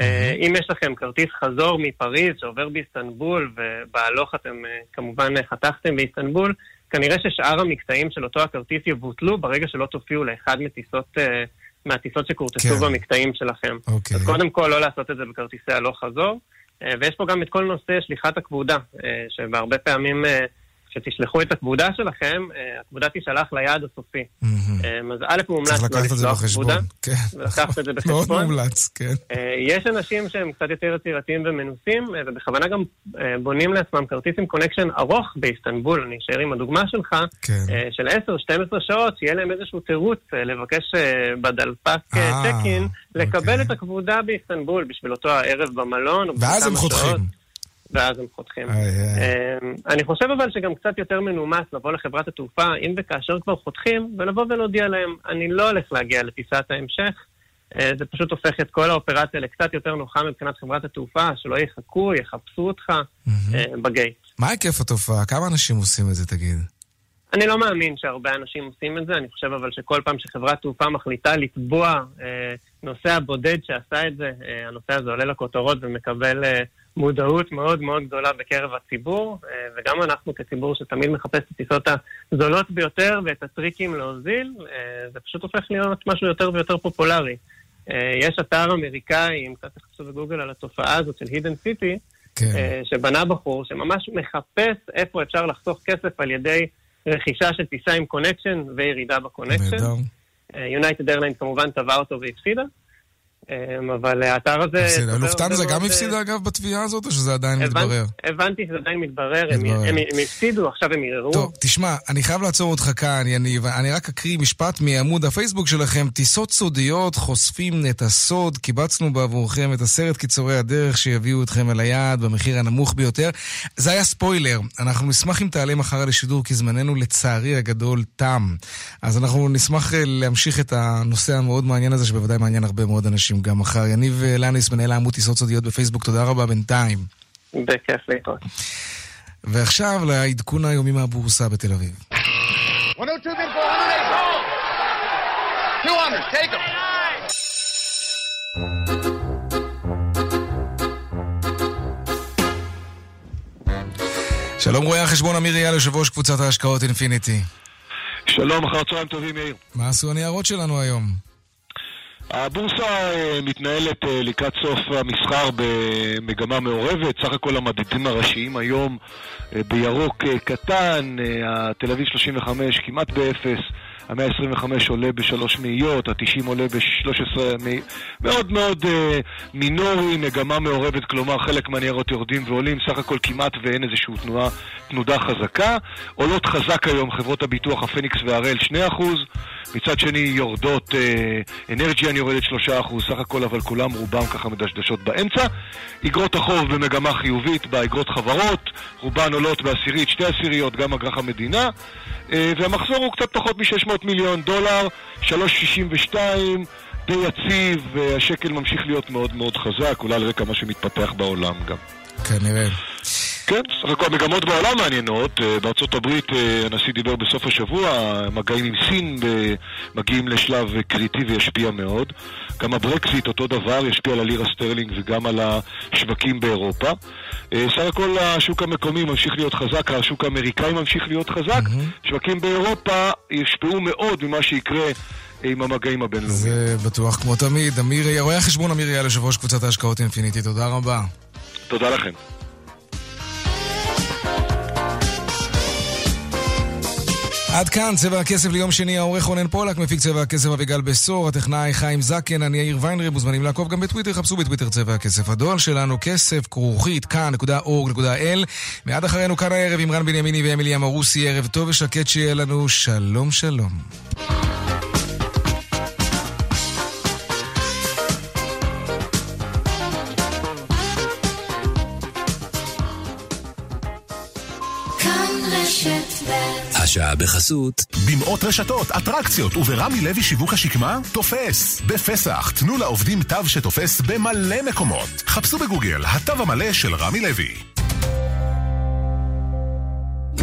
אה, אם יש לכם כרטיס חזור מפריז שעובר באיסטנבול, ובהלוך אתם אה, כמובן אה, חתכתם באיסטנבול, כנראה ששאר המקטעים של אותו הכרטיס יבוטלו ברגע שלא תופיעו לאחד מטיסות, מהטיסות שקורטסו כן. במקטעים שלכם. אוקיי. אז קודם כל לא לעשות את זה בכרטיסי הלוך חזור, ויש פה גם את כל נושא שליחת הכבודה, שבהרבה פעמים כשתשלחו את הכבודה שלכם, אה, הכבודה תישלח ליעד הסופי. אה, אז א', מומלץ צריך לא לקחת את זה לשלוח בחשבון. כן. ולקחת את זה מאוד בחשבון. מומלץ, כן. אה, יש אנשים שהם קצת יותר יצירתיים ומנוסים, ובכוונה גם בונים לעצמם כרטיס עם קונקשן ארוך באיסטנבול, אני אשאר עם הדוגמה שלך, כן. של 10-12 שעות, שיהיה להם איזשהו תירוץ לבקש בדלפק צ'ק-אין, לקבל את הכבודה באיסטנבול בשביל אותו הערב במלון. ואז הם חותכים. ואז הם חותכים. אה, אני חושב אבל שגם קצת יותר מנומס לבוא לחברת התעופה, אם וכאשר כבר חותכים, ולבוא ולהודיע להם, אני לא הולך להגיע לטיסת ההמשך. אה, זה פשוט הופך את כל האופרציה לקצת יותר נוחה מבחינת חברת התעופה, שלא יחכו, יחפשו אותך אה, בגייט. מה היקף התופעה? כמה אנשים עושים את זה, תגיד? אני לא מאמין שהרבה אנשים עושים את זה, אני חושב אבל שכל פעם שחברת תעופה מחליטה לתבוע אה, נוסע בודד שעשה את זה, אה, הנוסע הזה עולה לכותרות ומקבל אה, מודעות מאוד מאוד גדולה בקרב הציבור, אה, וגם אנחנו כציבור שתמיד מחפש את הטיסות הזולות ביותר ואת הטריקים להוזיל, אה, זה פשוט הופך להיות משהו יותר ויותר פופולרי. אה, יש אתר אמריקאי, אם קצת תחפשו בגוגל על התופעה הזאת של hidden city, כן. שבנה בחור שממש מחפש איפה אפשר לחסוך כסף על ידי רכישה של טיסה עם קונקשן וירידה בקונקשן. יונייטד איירליינס כמובן תבעה אותו והפסידה. אמ, אבל האתר הזה... בסדר, לופטנזה גם הפסידה אגב בתביעה הזאת, או שזה עדיין מתברר? הבנתי שזה עדיין מתברר, הם הפסידו, עכשיו הם ערערו. טוב, תשמע, אני חייב לעצור אותך כאן, יניב. אני רק אקריא משפט מעמוד הפייסבוק שלכם. טיסות סודיות חושפים את הסוד, קיבצנו בעבורכם את עשרת קיצורי הדרך שיביאו אתכם אל היעד במחיר הנמוך ביותר. זה היה ספוילר. אנחנו נשמח אם תעלה מחר לשידור, כי זמננו לצערי הגדול תם. אז אנחנו נשמח אה, להמשיך את הנושא המאוד מעניין הזה, שבוודאי מעניין הרבה מאוד אנשים גם מחר. יניב לניס, מנהל העמוד טיסות סודיות בפייסבוק, תודה רבה בינתיים. בכיף להתראות. ועכשיו לעדכון היומי מהבורסה בתל אביב. 200, take them. שלום רואה החשבון אמיר אייל, יושב ראש קבוצת ההשקעות אינפיניטי. שלום, אחר צהריים טובים, יאיר. מה עשו הניירות שלנו היום? הבורסה אה, מתנהלת אה, לקראת סוף המסחר במגמה מעורבת, סך הכל המדדים הראשיים היום אה, בירוק קטן, התל אביב 35 כמעט באפס, ה-125 עולה בשלוש מאיות, ה-90 עולה ב-13 מאיות, מאוד מאוד אה, מינורי, מגמה מעורבת, כלומר חלק מהניירות יורדים ועולים, סך הכל כמעט ואין איזושהי תנועה, תנודה חזקה. עולות חזק היום חברות הביטוח, הפניקס והראל 2%, מצד שני יורדות, אה, אנרג'יאן יורדת 3%, סך הכל אבל כולם רובם ככה מדשדשות באמצע. אגרות החוב במגמה חיובית באגרות חברות, רובן עולות בעשירית, שתי עשיריות, גם אג"ח המדינה. אה, והמחזור הוא קצת פחות מ-600 מיליון דולר, 3.62, די יציב, והשקל ממשיך להיות מאוד מאוד חזק, אולי על רקע מה שמתפתח בעולם גם. כנראה. כן, סך הכל המגמות בעולם מעניינות. אה, בארצות הברית אה, הנשיא דיבר בסוף השבוע, מגעים עם סין מגיעים לשלב קריטי וישפיע מאוד. גם הברקזיט אותו דבר, ישפיע על הלירה סטרלינג וגם על השווקים באירופה. אה, סך הכל השוק המקומי ממשיך להיות חזק, השוק האמריקאי ממשיך להיות חזק. Mm-hmm. שווקים באירופה יושפעו מאוד ממה שיקרה עם המגעים הבינלאומיים. זה בטוח כמו תמיד. אמיר, רואה החשבון אמיר אייל, יושב ראש קבוצת ההשקעות אינפיניטי, תודה רבה. תודה לכם. עד כאן צבע הכסף ליום שני, העורך רונן פולק, מפיק צבע הכסף אביגל בשור, הטכנאי חיים זקן, אני יאיר ויינרי, מוזמנים לעקוב גם בטוויטר, חפשו בטוויטר צבע הכסף. הדואל שלנו כסף כרוכית כאן.org.il מיד אחרינו כאן הערב עם רן בנימיני ואמילי אמרוסי, ערב טוב ושקט שיהיה לנו, שלום שלום. השעה בחסות. במאות רשתות, אטרקציות וברמי לוי שיווק השקמה, תופס. בפסח, תנו לעובדים תו שתופס במלא מקומות. חפשו בגוגל, התו המלא של רמי לוי.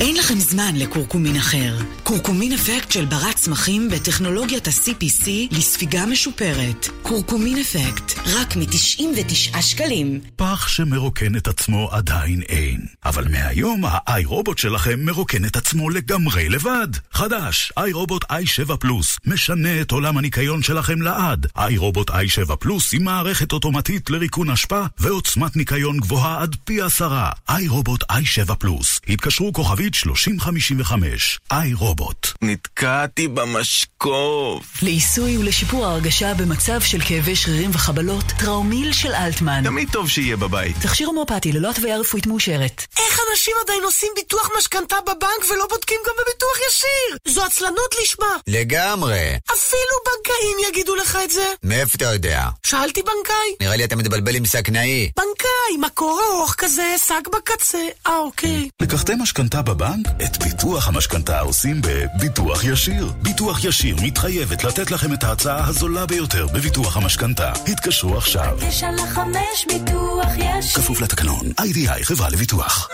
אין לכם זמן לקורקומין אחר. קורקומין אפקט של ברת צמחים בטכנולוגיית ה-CPC לספיגה משופרת. קורקומין אפקט, רק מ-99 שקלים. פח שמרוקן את עצמו עדיין אין. אבל מהיום האיי רובוט שלכם מרוקן את עצמו לגמרי לבד. חדש, איי רובוט i7 פלוס, משנה את עולם הניקיון שלכם לעד. איי רובוט i7 פלוס עם מערכת אוטומטית לריקון אשפה ועוצמת ניקיון גבוהה עד פי עשרה. איי רובוט i7 פלוס. התקשרו כוכבית כוכבית 3055, איי רובוט. נתקעתי במשקוף. לעיסוי ולשיפור ההרגשה במצב של כאבי שרירים וחבלות, טראומיל של אלטמן. תמיד טוב שיהיה בבית. תכשיר הומואפטי ללא התוויה רפואית מאושרת. איך אנשים עדיין עושים ביטוח משכנתה בבנק ולא בודקים גם בביטוח ישיר? זו עצלנות לשמה. לגמרי. אפילו בנקאים יגידו לך את זה. מאיפה אתה יודע? שאלתי בנקאי. נראה לי אתה מתבלבל עם סכנאי. בנקאי, מקור ארוך כזה, שק בקצה. אה, אוקיי. לקחתם משכנתה בבנק? את ביטוח המשכנתה עושים בביטוח ישיר. ביטוח ישיר מתחייבת לתת לכם את ההצעה הזולה ביותר בביטוח המשכנתה. התקשרו עכשיו. תשע לחמש ביטוח ישיר. כפוף לתקנון, איי-די-איי חברה לביטוח.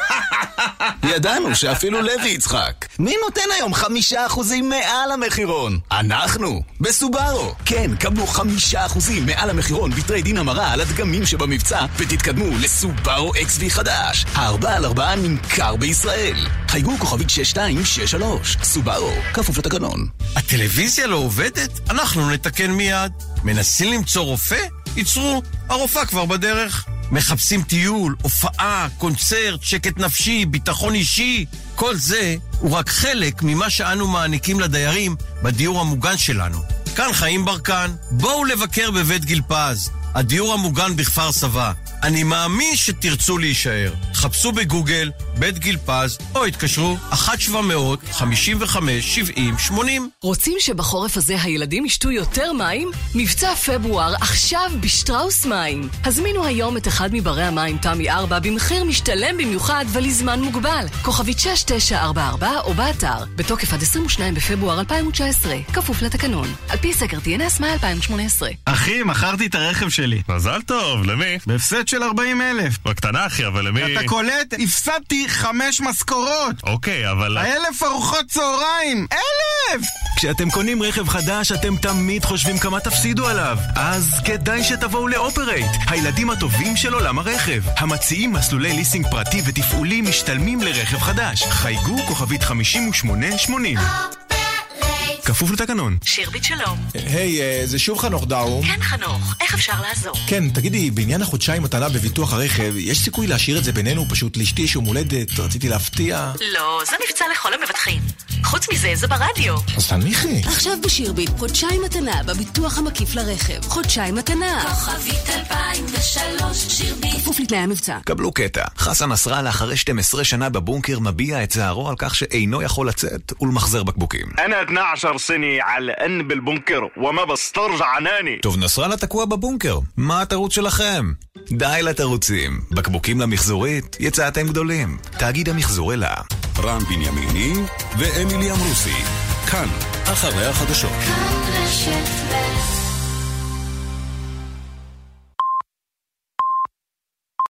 ידענו שאפילו לוי יצחק. מי נותן היום חמישה אחוזים מעל המחירון? אנחנו, בסובארו. כן, קבלו חמישה אחוזים מעל המחירון בטריידין המרה על הדגמים שבמבצע ותתקדמו לסובארו XV חדש. הארבע על ארבעה נמכר בישראל. חייגו כוכבית 6263, סובארו, כפוף לתקנון. הטלוויזיה לא עובדת? אנחנו נתקן מיד. מנסים למצוא רופא? ייצרו, הרופאה כבר בדרך. מחפשים טיול, הופעה, קונצרט, שקט נפשי, ביטחון אישי. כל זה הוא רק חלק ממה שאנו מעניקים לדיירים בדיור המוגן שלנו. כאן חיים ברקן, בואו לבקר בבית גיל פז. הדיור המוגן בכפר סבא. אני מאמין שתרצו להישאר. חפשו בגוגל בית גיל פז, או התקשרו 1-700-55-70-80. רוצים שבחורף הזה הילדים ישתו יותר מים? מבצע פברואר עכשיו בשטראוס מים. הזמינו היום את אחד מברי המים תמי 4 במחיר משתלם במיוחד ולזמן מוגבל. כוכבית 6944 או באתר. בתוקף עד 22 בפברואר 2019. כפוף לתקנון. על פי סקר TNS מאי 2018. אחי, מכרתי את הרכב שלי. מזל טוב, למי? בהפסד של 40 אלף. בקטנה אחי, אבל למי? אתה קולט? הפסדתי חמש משכורות. אוקיי, אבל... אלף ארוחות צהריים! אלף! כשאתם קונים רכב חדש, אתם תמיד חושבים כמה תפסידו עליו. אז כדאי שתבואו לאופרייט, הילדים הטובים של עולם הרכב. המציעים מסלולי ליסינג פרטי ותפעולי משתלמים לרכב חדש. חייגו כוכבית 5880. כפוף לתקנון. שירביט שלום. היי, אה, זה שוב חנוך דאום. כן, חנוך, איך אפשר לעזור? כן, תגידי, בעניין החודשיים מתנה בביטוח הרכב, יש סיכוי להשאיר את זה בינינו? פשוט לאשתי יש יום הולדת, רציתי להפתיע. לא, זה מבצע לכל המבטחים. חוץ מזה, זה ברדיו. אז תנמיכי. עכשיו בשירביט, חודשיים מתנה בביטוח המקיף לרכב. חודשיים מתנה. כוכבית 2003, שירביט. כפוף לתנאי המבצע. קבלו קטע. חסן נסראללה אחרי 12 שנה בבונקר מביע את צערו על כך שאינו יכול לצאת ולמחזר בקבוקים. أنا 12 سنة على الأن بالبنكر وما بسترجع عناني טוב, נסראללה תקוע בבונקר. מה התירוץ שלכם? די לתירוצים. בקבוקים למחזורית, יצאתם גדולים. תאגיד המחזור אלה. רן בנימיני ואמילי אמרוסי. כאן, אחרי החדשות. כאן רשת